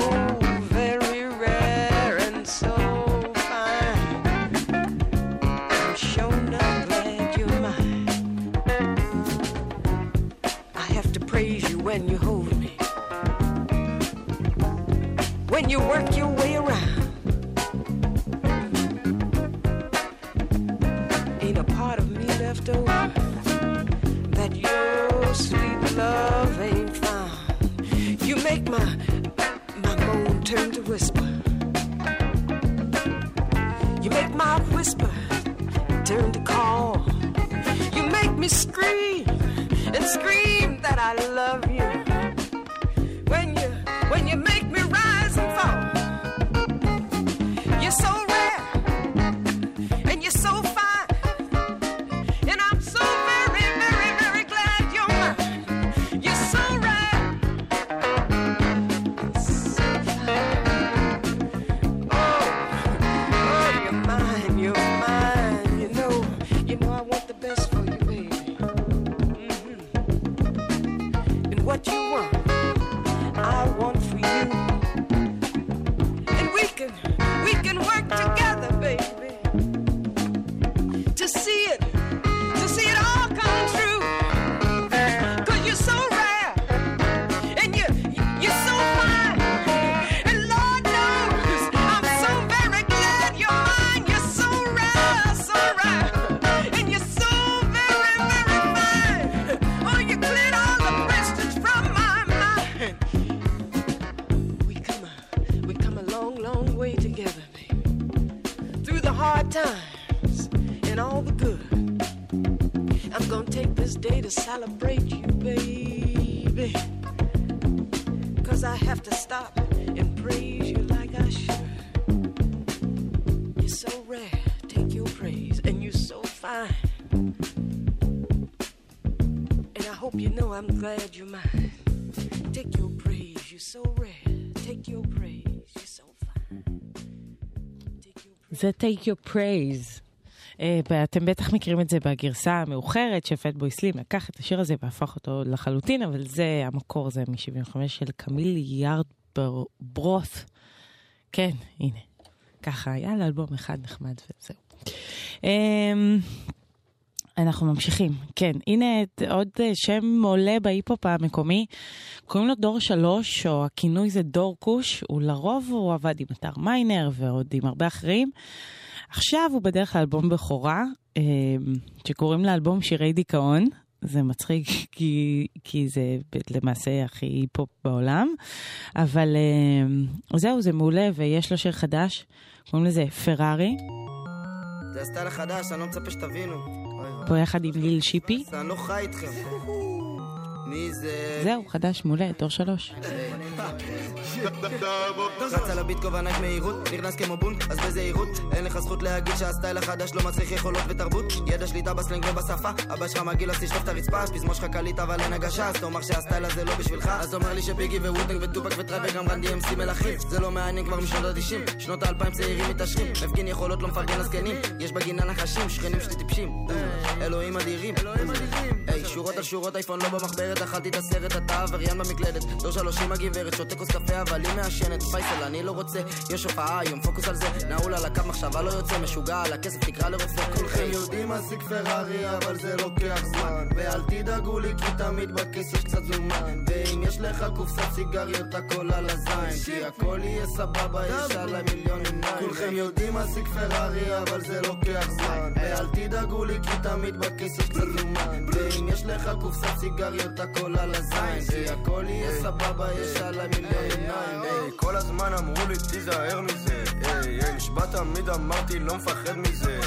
very rare and so fine. I'm sure not glad you're mine. I have to praise you when you hold me, when you work your זה Take Your Praise. אה, ואתם בטח מכירים את זה בגרסה המאוחרת, שפטבוי סלים לקח את השיר הזה והפך אותו לחלוטין, אבל זה, המקור זה מ-75 של קמיל יארד בר- ברוס. כן, הנה. ככה היה לאלבום אחד נחמד וזהו. אנחנו ממשיכים, כן, הנה עוד אה, שם עולה בהיפ-הופ המקומי, קוראים לו דור שלוש, או הכינוי זה דור כוש, הוא לרוב הוא עבד עם אתר מיינר ועוד עם הרבה אחרים. עכשיו הוא בדרך לאלבום בכורה, אה, שקוראים לאלבום שירי דיכאון. זה מצחיק כי, כי זה למעשה הכי היפ-הופ בעולם, אבל אה, זהו, זה מעולה ויש לו שיר חדש, קוראים לזה פרארי, זה הסטייל החדש, אני לא מצפה שתבינו. פה יחד עם ליל שיפי. אני לא חי איתכם. מי זה? זהו, חדש, מעולה, דור שלוש. רץ על הביט כובענק מהירות, נכנס כמו בונק, אז בזהירות. אין לך זכות להגיד שהסטייל החדש לא מצריך יכולות ותרבות. ידע שליטה בסלנג ובשפה אבא שלך מגעיל אז תשטוף את הרצפה. פזמון שלך קליט אבל אין הגשה אז תאמר שהסטייל הזה לא בשבילך. אז אומר לי שביגי וווטנג וטופק וטראב וגם רנדי אמסי מלכים זה לא מעניין כבר משנות ה-90 שנות האלפיים צעירים מתעשרים. מפגין יכולות לא מפרגן לזקנים. יש בגינה נחשים שכנים שלי טיפשים אלוהים אדירים. שורות על שורות אייפון לא במחברת אכלתי את הסרט אתה עבריין במקלדת. דור שלוש עם הגברת שותה כוס קפה אבל היא מעשנת. פייסל אני לא רוצה יש הופעה היום פוקוס על זה. נעול על הקו מחשבה לא יוצא משוגע על הכסף תקרא לרופא. כולכם יודעים להשיג פרארי אבל זה לוקח זמן. ואל תדאגו לי כי תמיד בכיס יש קצת זומן. ואם יש לך קופסת סיגריות הכל על הזין. כי הכל יהיה סבבה יש עליי מיליון עיניים. כולכם יודעים להשיג פרארי אבל זה לוקח זמן. ואל תדאגו לי כי תמיד בכיס יש קצת זומן. ואם יש לך קופסת סיגריות הכל על הזין. כי הכל יהיה סבבה יש עליי מיליון עיניים. כל הזמן אמרו לי תיזהר מזה, נשבע תמיד אמרתי לא מפחד מזה,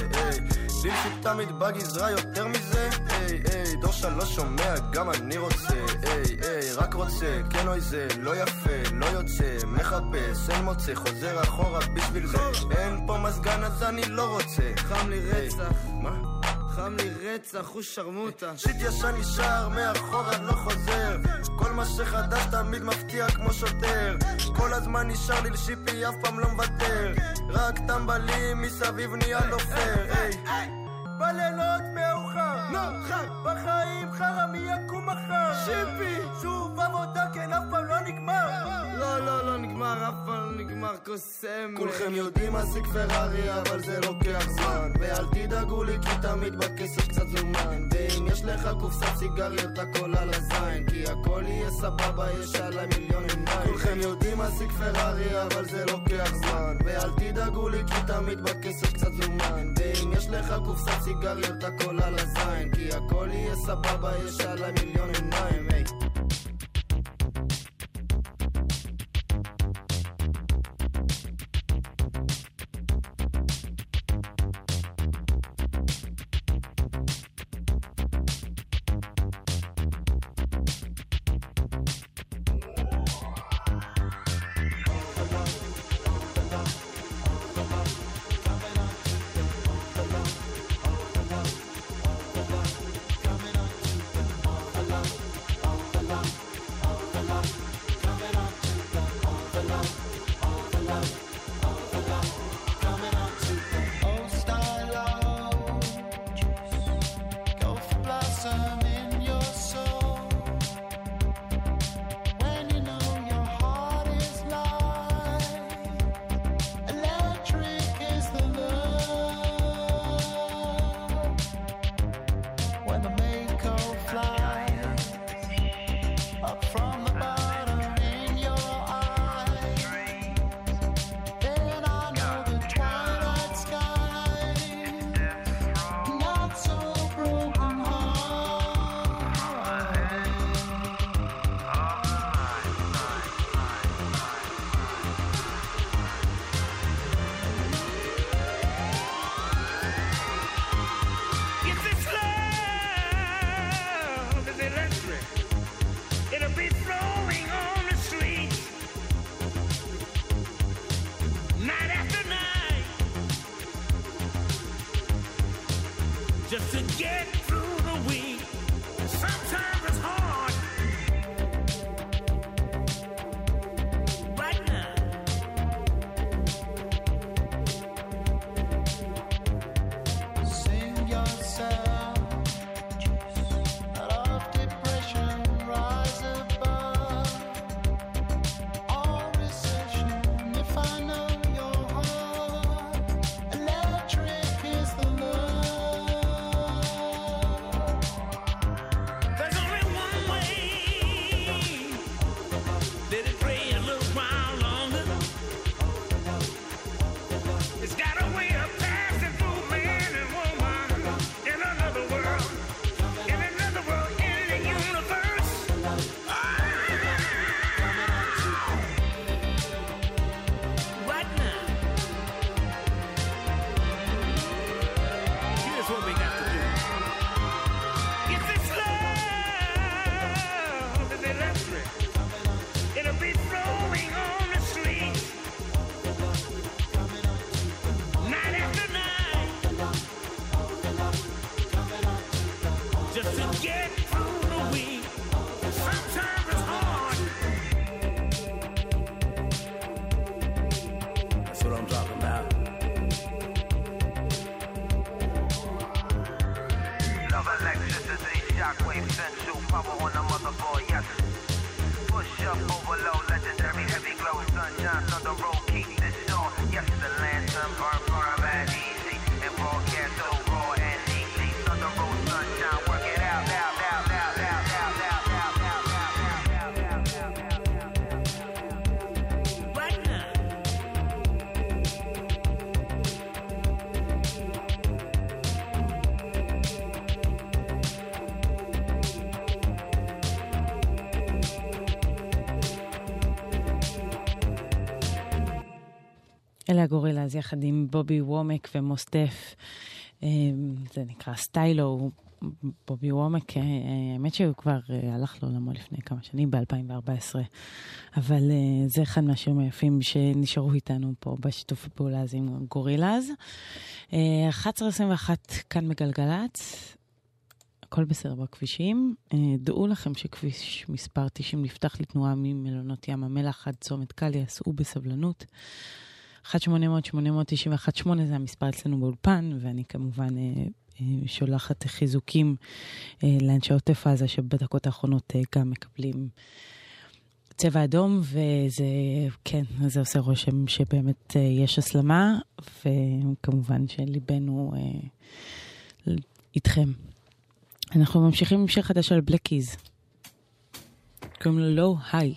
ליל שיפ תמיד בגזרה יותר מזה, היי, היי, דור שלוש שומע, גם אני רוצה, היי, היי, רק רוצה, כן אוי זה, לא יפה, לא יוצא, מחפש, אין מוצא, חוזר אחורה בשביל זה, אין פה מזגן אז אני לא רוצה, חם לי רצח. מה? חם לי רצח הוא שרמוטה שיט ישן נשאר, מאחורה לא חוזר. כל מה שחדש תמיד מפתיע כמו שוטר. כל הזמן נשאר לי לשיפי, אף פעם לא מוותר. רק טמבלים מסביב נהיה לא פייר. בלילות מאוחר, חג בחיים חרא מי יקום מחר. שיפי, שוב עבודה כן אף פעם לא נגמר. לא לא לא נגמר אף פעם לא נגמר קוסם. כולכם יודעים להשיג פרארי אבל זה לוקח זמן. ואל תדאגו לי כי תמיד בכיס יש קצת זומן. ואם יש לך קופסת סיגריות הכל על הזין. כי הכל יהיה סבבה יש עליי מיליון עיניים כולכם יודעים להשיג פרארי אבל זה לוקח זמן. ואל תדאגו לי כי תמיד בכיס יש קצת זומן. ואם יש לך קופסת סיגריות הכל על הזין. כי הכל יהיה סבבה יש עליי מיליון עיניים היי אלה הגורילה, אז יחד עם בובי וומק ומוס דף, אה, זה נקרא סטיילו. בובי וומק, אה, האמת שהוא כבר אה, הלך לעולמו לפני כמה שנים, ב-2014, אבל אה, זה אחד מהשירים היפים שנשארו איתנו פה בשיתוף הפעולה הזה עם גורילאז. אה, 11.21 כאן בגלגלצ, הכל בסדר בכבישים. דעו לכם שכביש מספר 90 נפתח לתנועה ממלונות ים המלח עד צומת קליה, סעו בסבלנות. 1-800-891-8 זה המספר אצלנו באולפן, ואני כמובן אה, אה, שולחת חיזוקים אה, לאנשי עוטף עזה, שבדקות האחרונות אה, גם מקבלים צבע אדום, וזה, כן, זה עושה רושם שבאמת אה, יש הסלמה, וכמובן שליבנו אה, איתכם. אנחנו ממשיכים עם שיר חדש של בלקיז. קוראים לו לואו היי.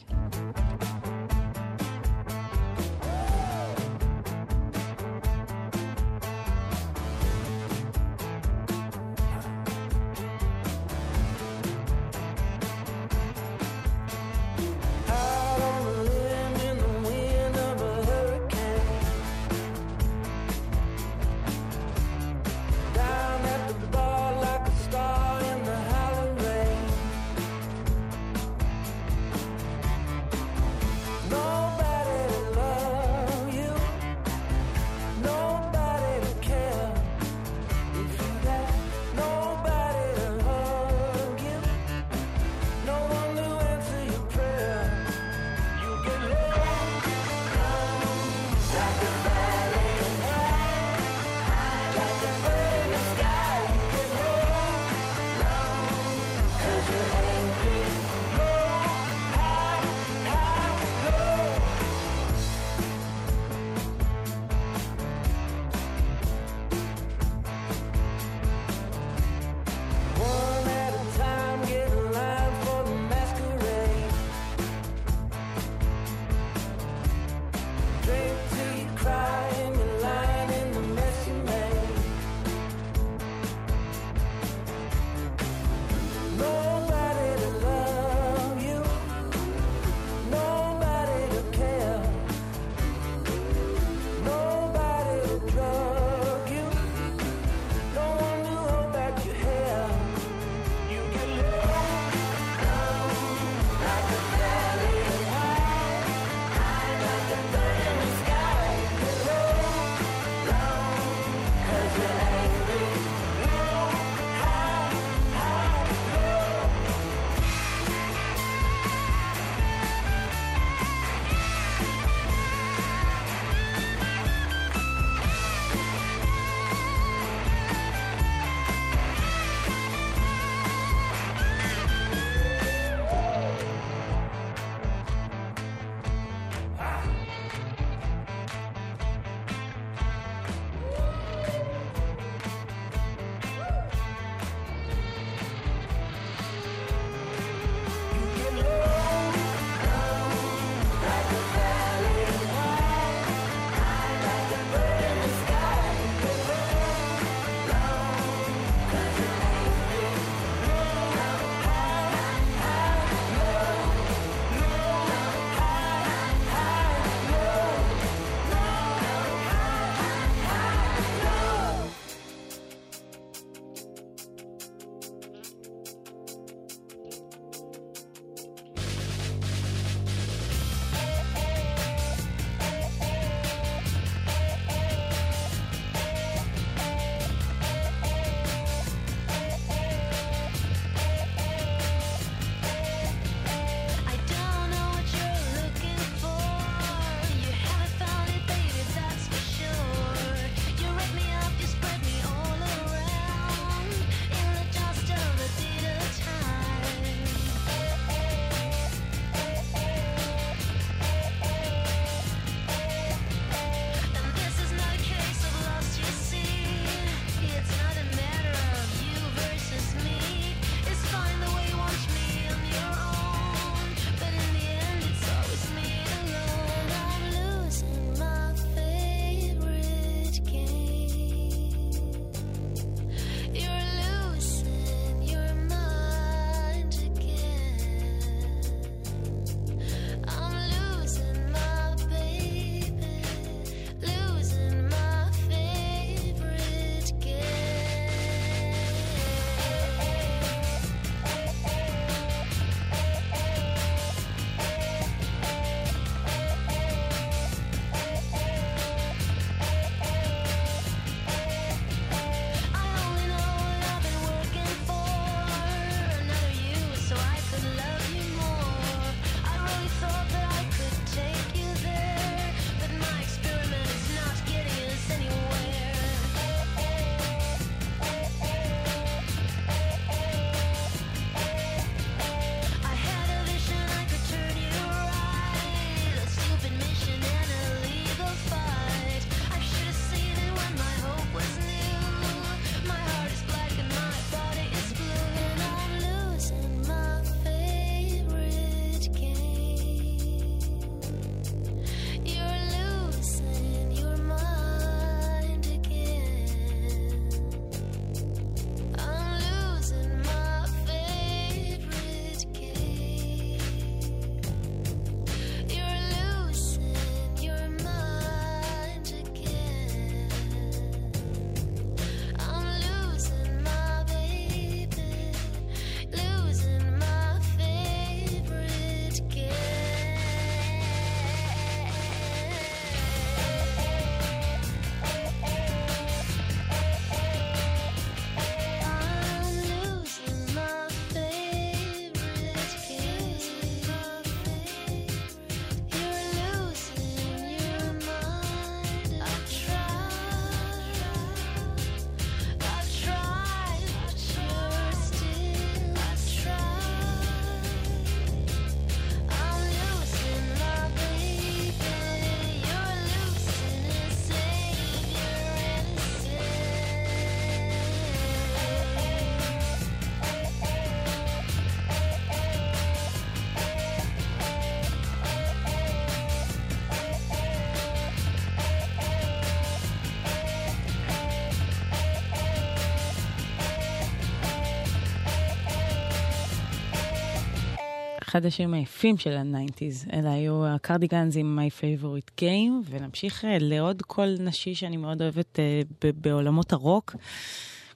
אחד השירים היפים של ה nineties. אלה היו ה Cardigans עם My Favorite Game, ונמשיך אה, לעוד קול נשי שאני מאוד אוהבת uh, בעולמות הרוק.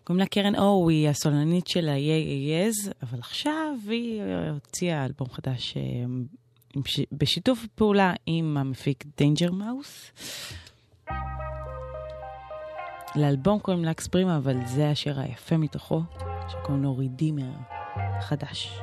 קוראים לה קרן אור, היא הסולנית של ה-AAS, אבל עכשיו היא אה, הוציאה אלבום חדש בשיתוף פעולה עם המפיק Danger Mouse. לאלבום קוראים Lux Prima, אבל זה השיר היפה מתוכו, שקוראים לו רידימר חדש.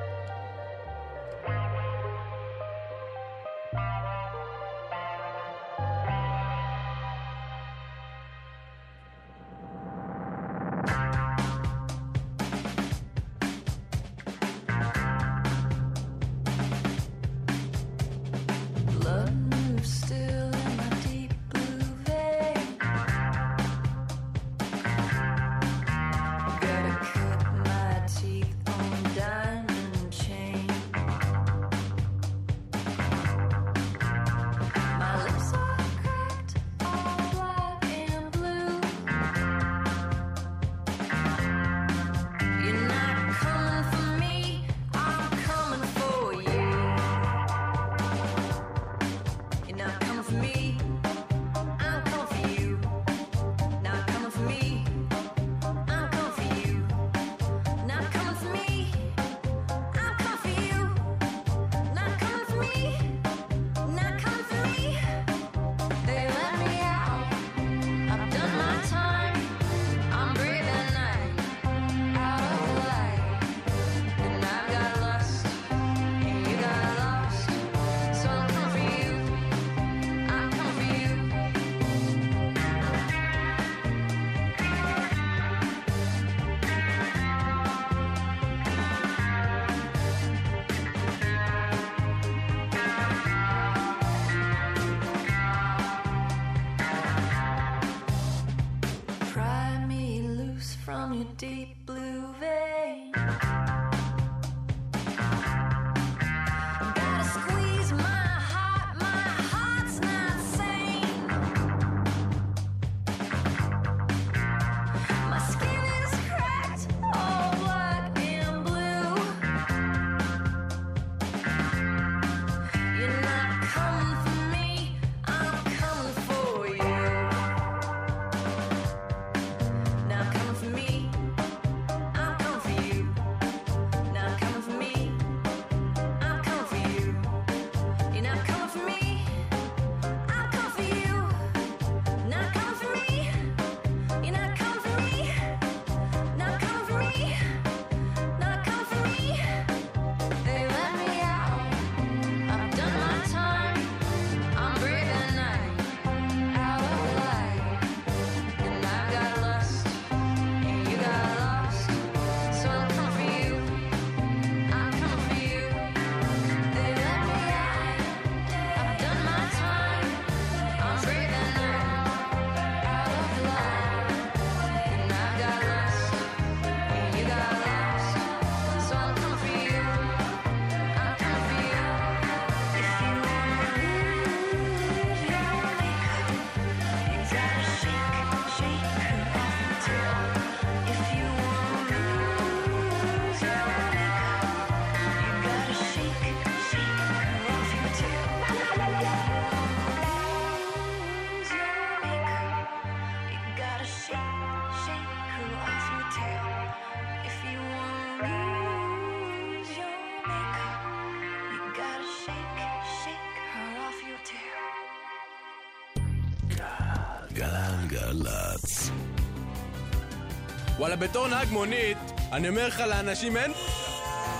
אבל בתור נהג מונית, אני אומר לך, לאנשים אין...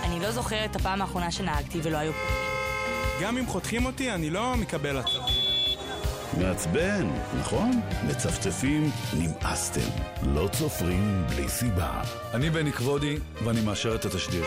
אני לא זוכר את הפעם האחרונה שנהגתי ולא היו גם אם חותכים אותי, אני לא מקבל את מעצבן, נכון? מצפצפים, נמאסתם. לא צופרים בלי סיבה. אני בני כבודי, ואני מאשר את התשדיר.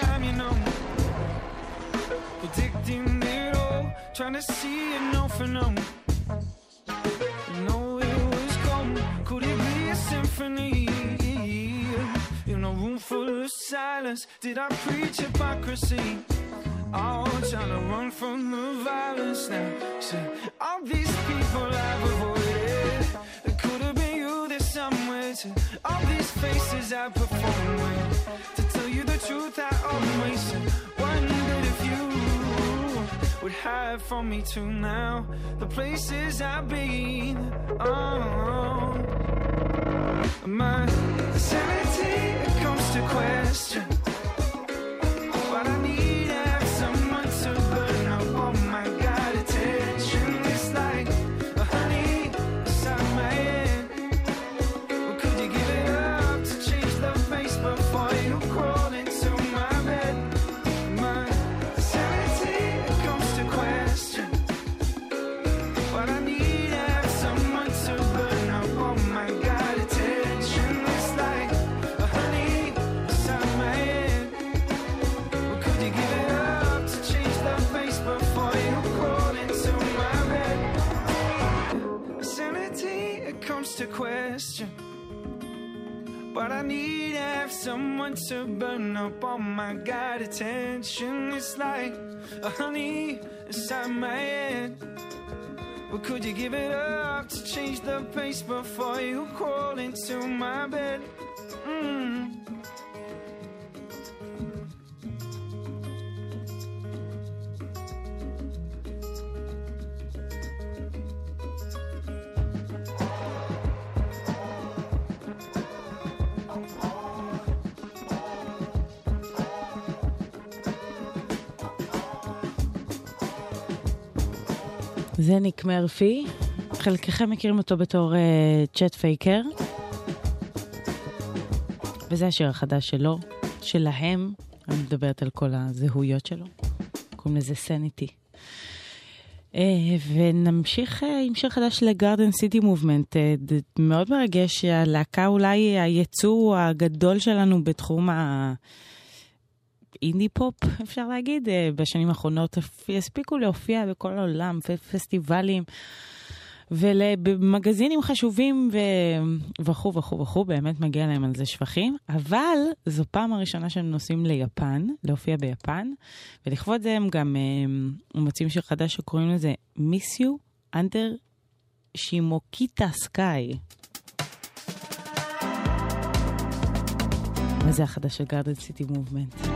Time, you know, predicting it all, trying to see it no for no. know it was gone. Could it be a symphony? In a room full of silence, did I preach hypocrisy? Oh, trying to run from the violence now. See, all these people I've avoided, it could have been you there somewhere. All these faces I perform with, tell you the truth, I always wondered if you would hide from me too now. The places I've been, oh, my sanity comes to question. But I need But I need to have someone to burn up all my god attention. It's like a honey inside my head. Well, could you give it up to change the pace before you crawl into my bed? Mm. זה ניק מרפי, חלקכם מכירים אותו בתור אה, Chet Faker. וזה השיר החדש שלו, שלהם, אני מדברת על כל הזהויות שלו, קוראים לזה Sanity. ונמשיך אה, עם שיר חדש ל Garden City Movement, מאוד מרגש, הלהקה אולי היצוא הגדול שלנו בתחום ה... אינדי פופ, אפשר להגיד, אה, בשנים האחרונות הספיקו להופיע בכל העולם, פסטיבלים ובמגזינים חשובים וכו' וכו' וכו', באמת מגיע להם על זה שבחים, אבל זו פעם הראשונה שהם נוסעים ליפן, להופיע ביפן, ולכבוד זה הם גם אה, מוצאים שיר חדש שקוראים לזה Miss You Under Shimokita Sky. וזה החדש של גארדן סיטי מובמנט.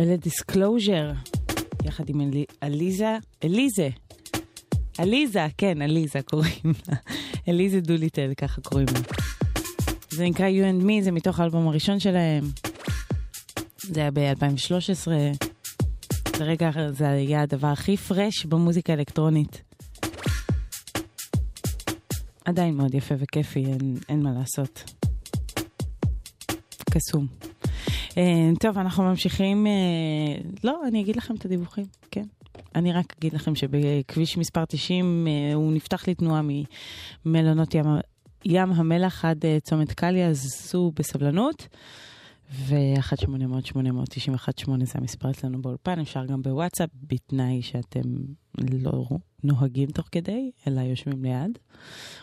אלה Disclosure, יחד עם אלי- עליזה, אליזה. עליזה, כן, עליזה קוראים לה. אליזה דוליטל, ככה קוראים לה. זה נקרא You and Me, זה מתוך האלבום הראשון שלהם. זה היה ב-2013. לרגע זה היה הדבר הכי fresh במוזיקה האלקטרונית. עדיין מאוד יפה וכיפי, אין, אין מה לעשות. קסום. אה, טוב, אנחנו ממשיכים... אה, לא, אני אגיד לכם את הדיווחים, כן. אני רק אגיד לכם שבכביש מספר 90 אה, הוא נפתח לתנועה ממלונות ים, ים המלח עד צומת קליה, אז סעו בסבלנות. ו-1-800-891-8 זה המספר אצלנו באולפן, אפשר גם בוואטסאפ, בתנאי שאתם לא נוהגים תוך כדי, אלא יושבים ליד,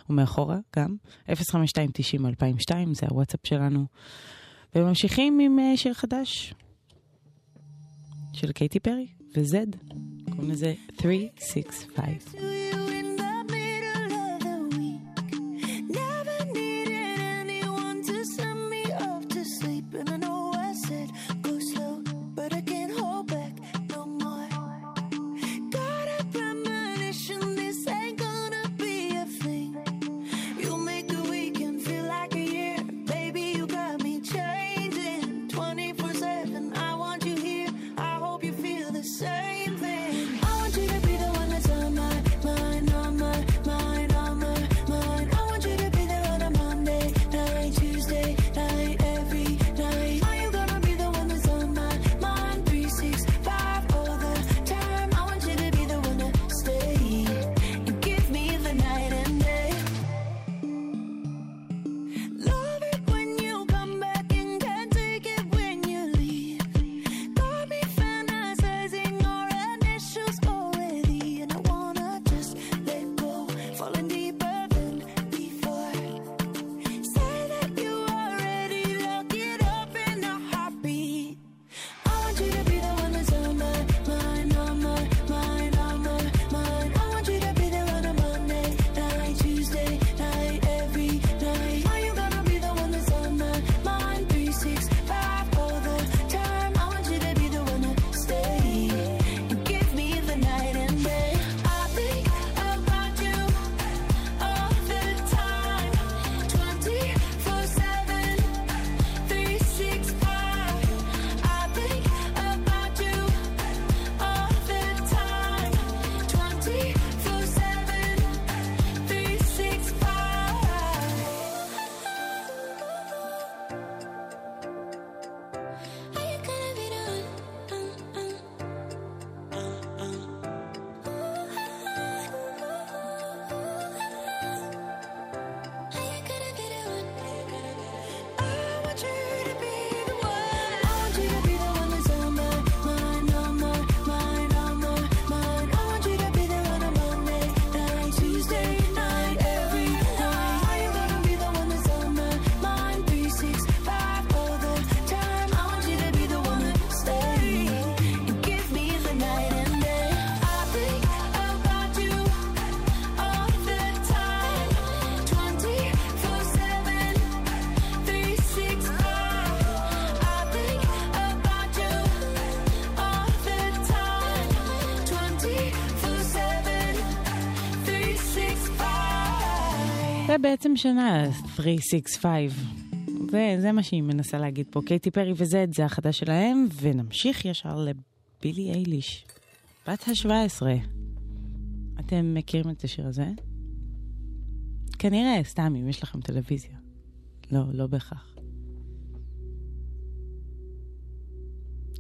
ומאחורה גם. 052-90-2002 זה הוואטסאפ שלנו. וממשיכים עם אה, שיר חדש של קייטי פרי וזד, קוראים לזה 365. 20 שנה, 365. זה, זה מה שהיא מנסה להגיד פה. קייטי פרי וזד, זה החדש שלהם, ונמשיך ישר לבילי אייליש, בת ה-17. אתם מכירים את השיר הזה? כנראה, סתם, אם יש לכם טלוויזיה. לא, לא בהכרח.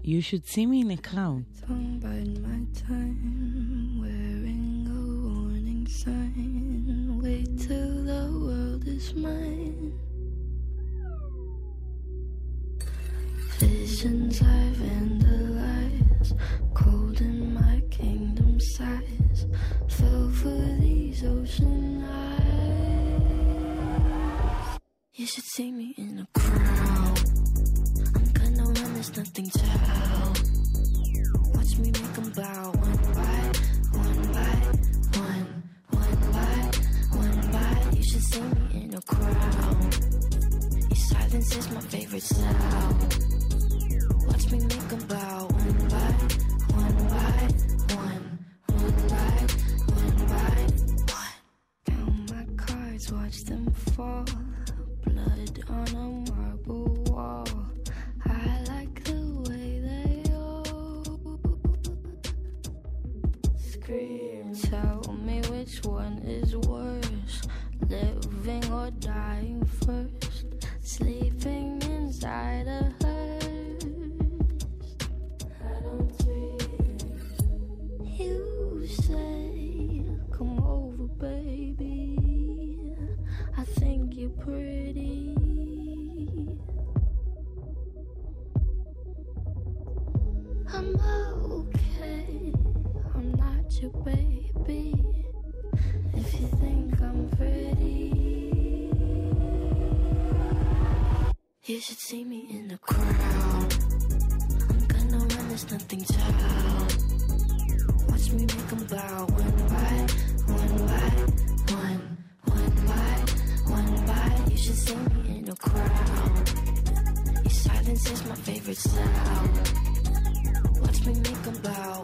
You should see me in a crown. Don't bide my time wearing a warning sign. Wait till the world. Is mine. Visions I vandalize, cold in my kingdom size. Fell for these ocean eyes. You should see me in a crowd. I'm gonna run, there's nothing to help. Watch me make 'em bow one by one by one, one by one by. You should see me no crowd. Your silence is my favorite sound. Watch me make a bow one by one by one, one by one by one. Count my cards, watch them fall. Blood on a marble wall. I like the way they all scream. Tell me which one is worse. Live or dying first, sleeping inside a hearse. I don't dream. You say, Come over, baby. I think you're pretty. I'm okay, I'm not your baby. If you think I'm pretty. You should see me in the crowd. I'm gonna run this nothing child. Watch me make them bow one by one by one, one by one by. You should see me in the crowd. Your silence is my favorite sound. Watch me make them bow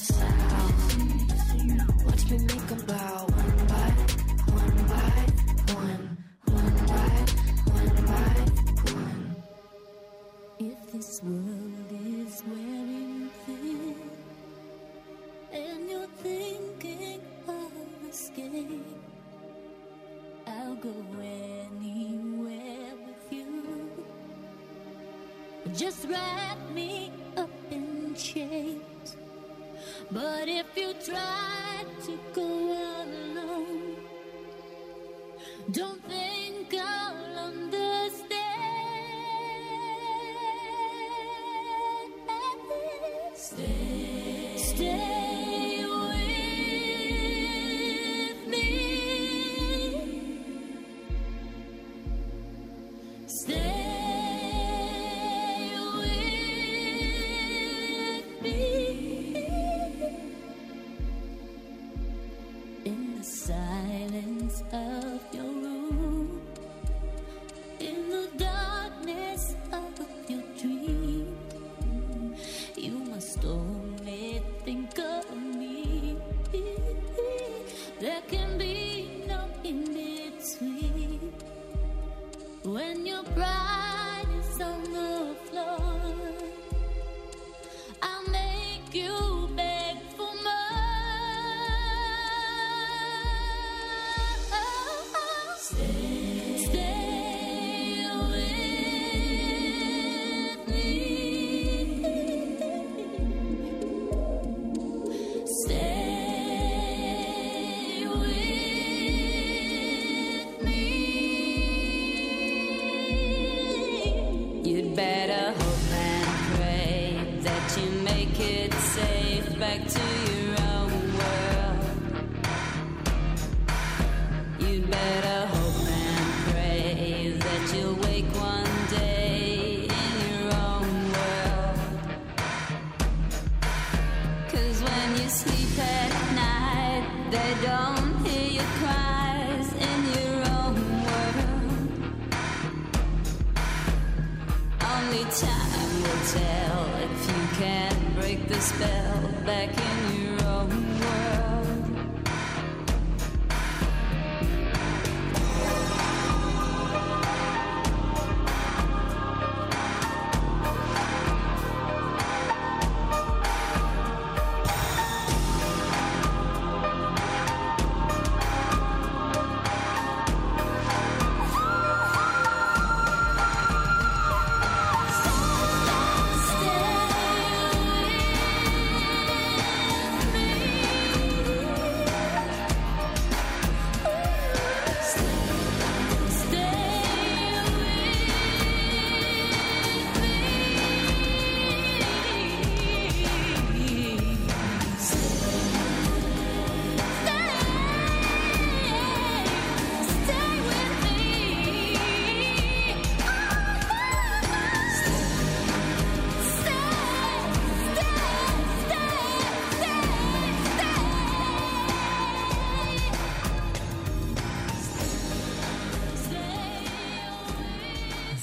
sound. Watch me make a bow.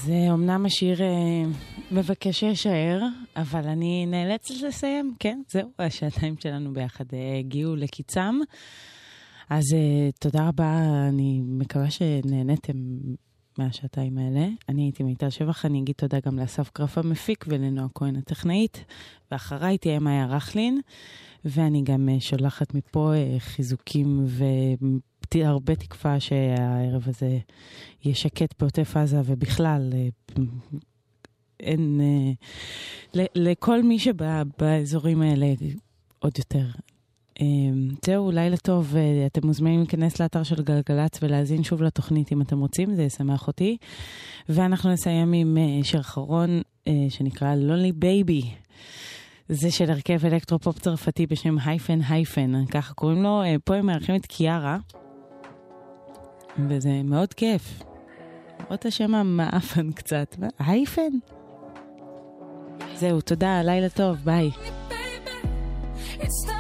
זה אומנם השיר אה, מבקש להישאר, אבל אני נאלצת לסיים, כן, זהו, השעתיים שלנו ביחד אה, הגיעו לקיצם. אז אה, תודה רבה, אני מקווה שנהניתם מהשעתיים האלה. אני הייתי מיטל שבח, אני אגיד תודה גם לאסף גרף המפיק ולנועה כהן הטכנאית, ואחריי תהיה מאיה רכלין, ואני גם שולחת מפה חיזוקים והרבה תקווה שהערב הזה יהיה שקט בעוטף עזה, ובכלל, אה, אין... אה, לכל מי שבאזורים האלה עוד יותר. אה, זהו, לילה טוב, אתם מוזמנים להיכנס לאתר של גלגלצ ולהאזין שוב לתוכנית אם אתם רוצים, זה ישמח אותי. ואנחנו נסיים עם שיר אחרון שנקרא Lonely Baby. זה של הרכב אלקטרופופ צרפתי בשם Hyphen Hyphen, ככה קוראים לו. פה הם מארחים את קיארה, וזה מאוד כיף. למרות השם המאפן קצת. הייפן? זהו, תודה, לילה טוב, ביי. It's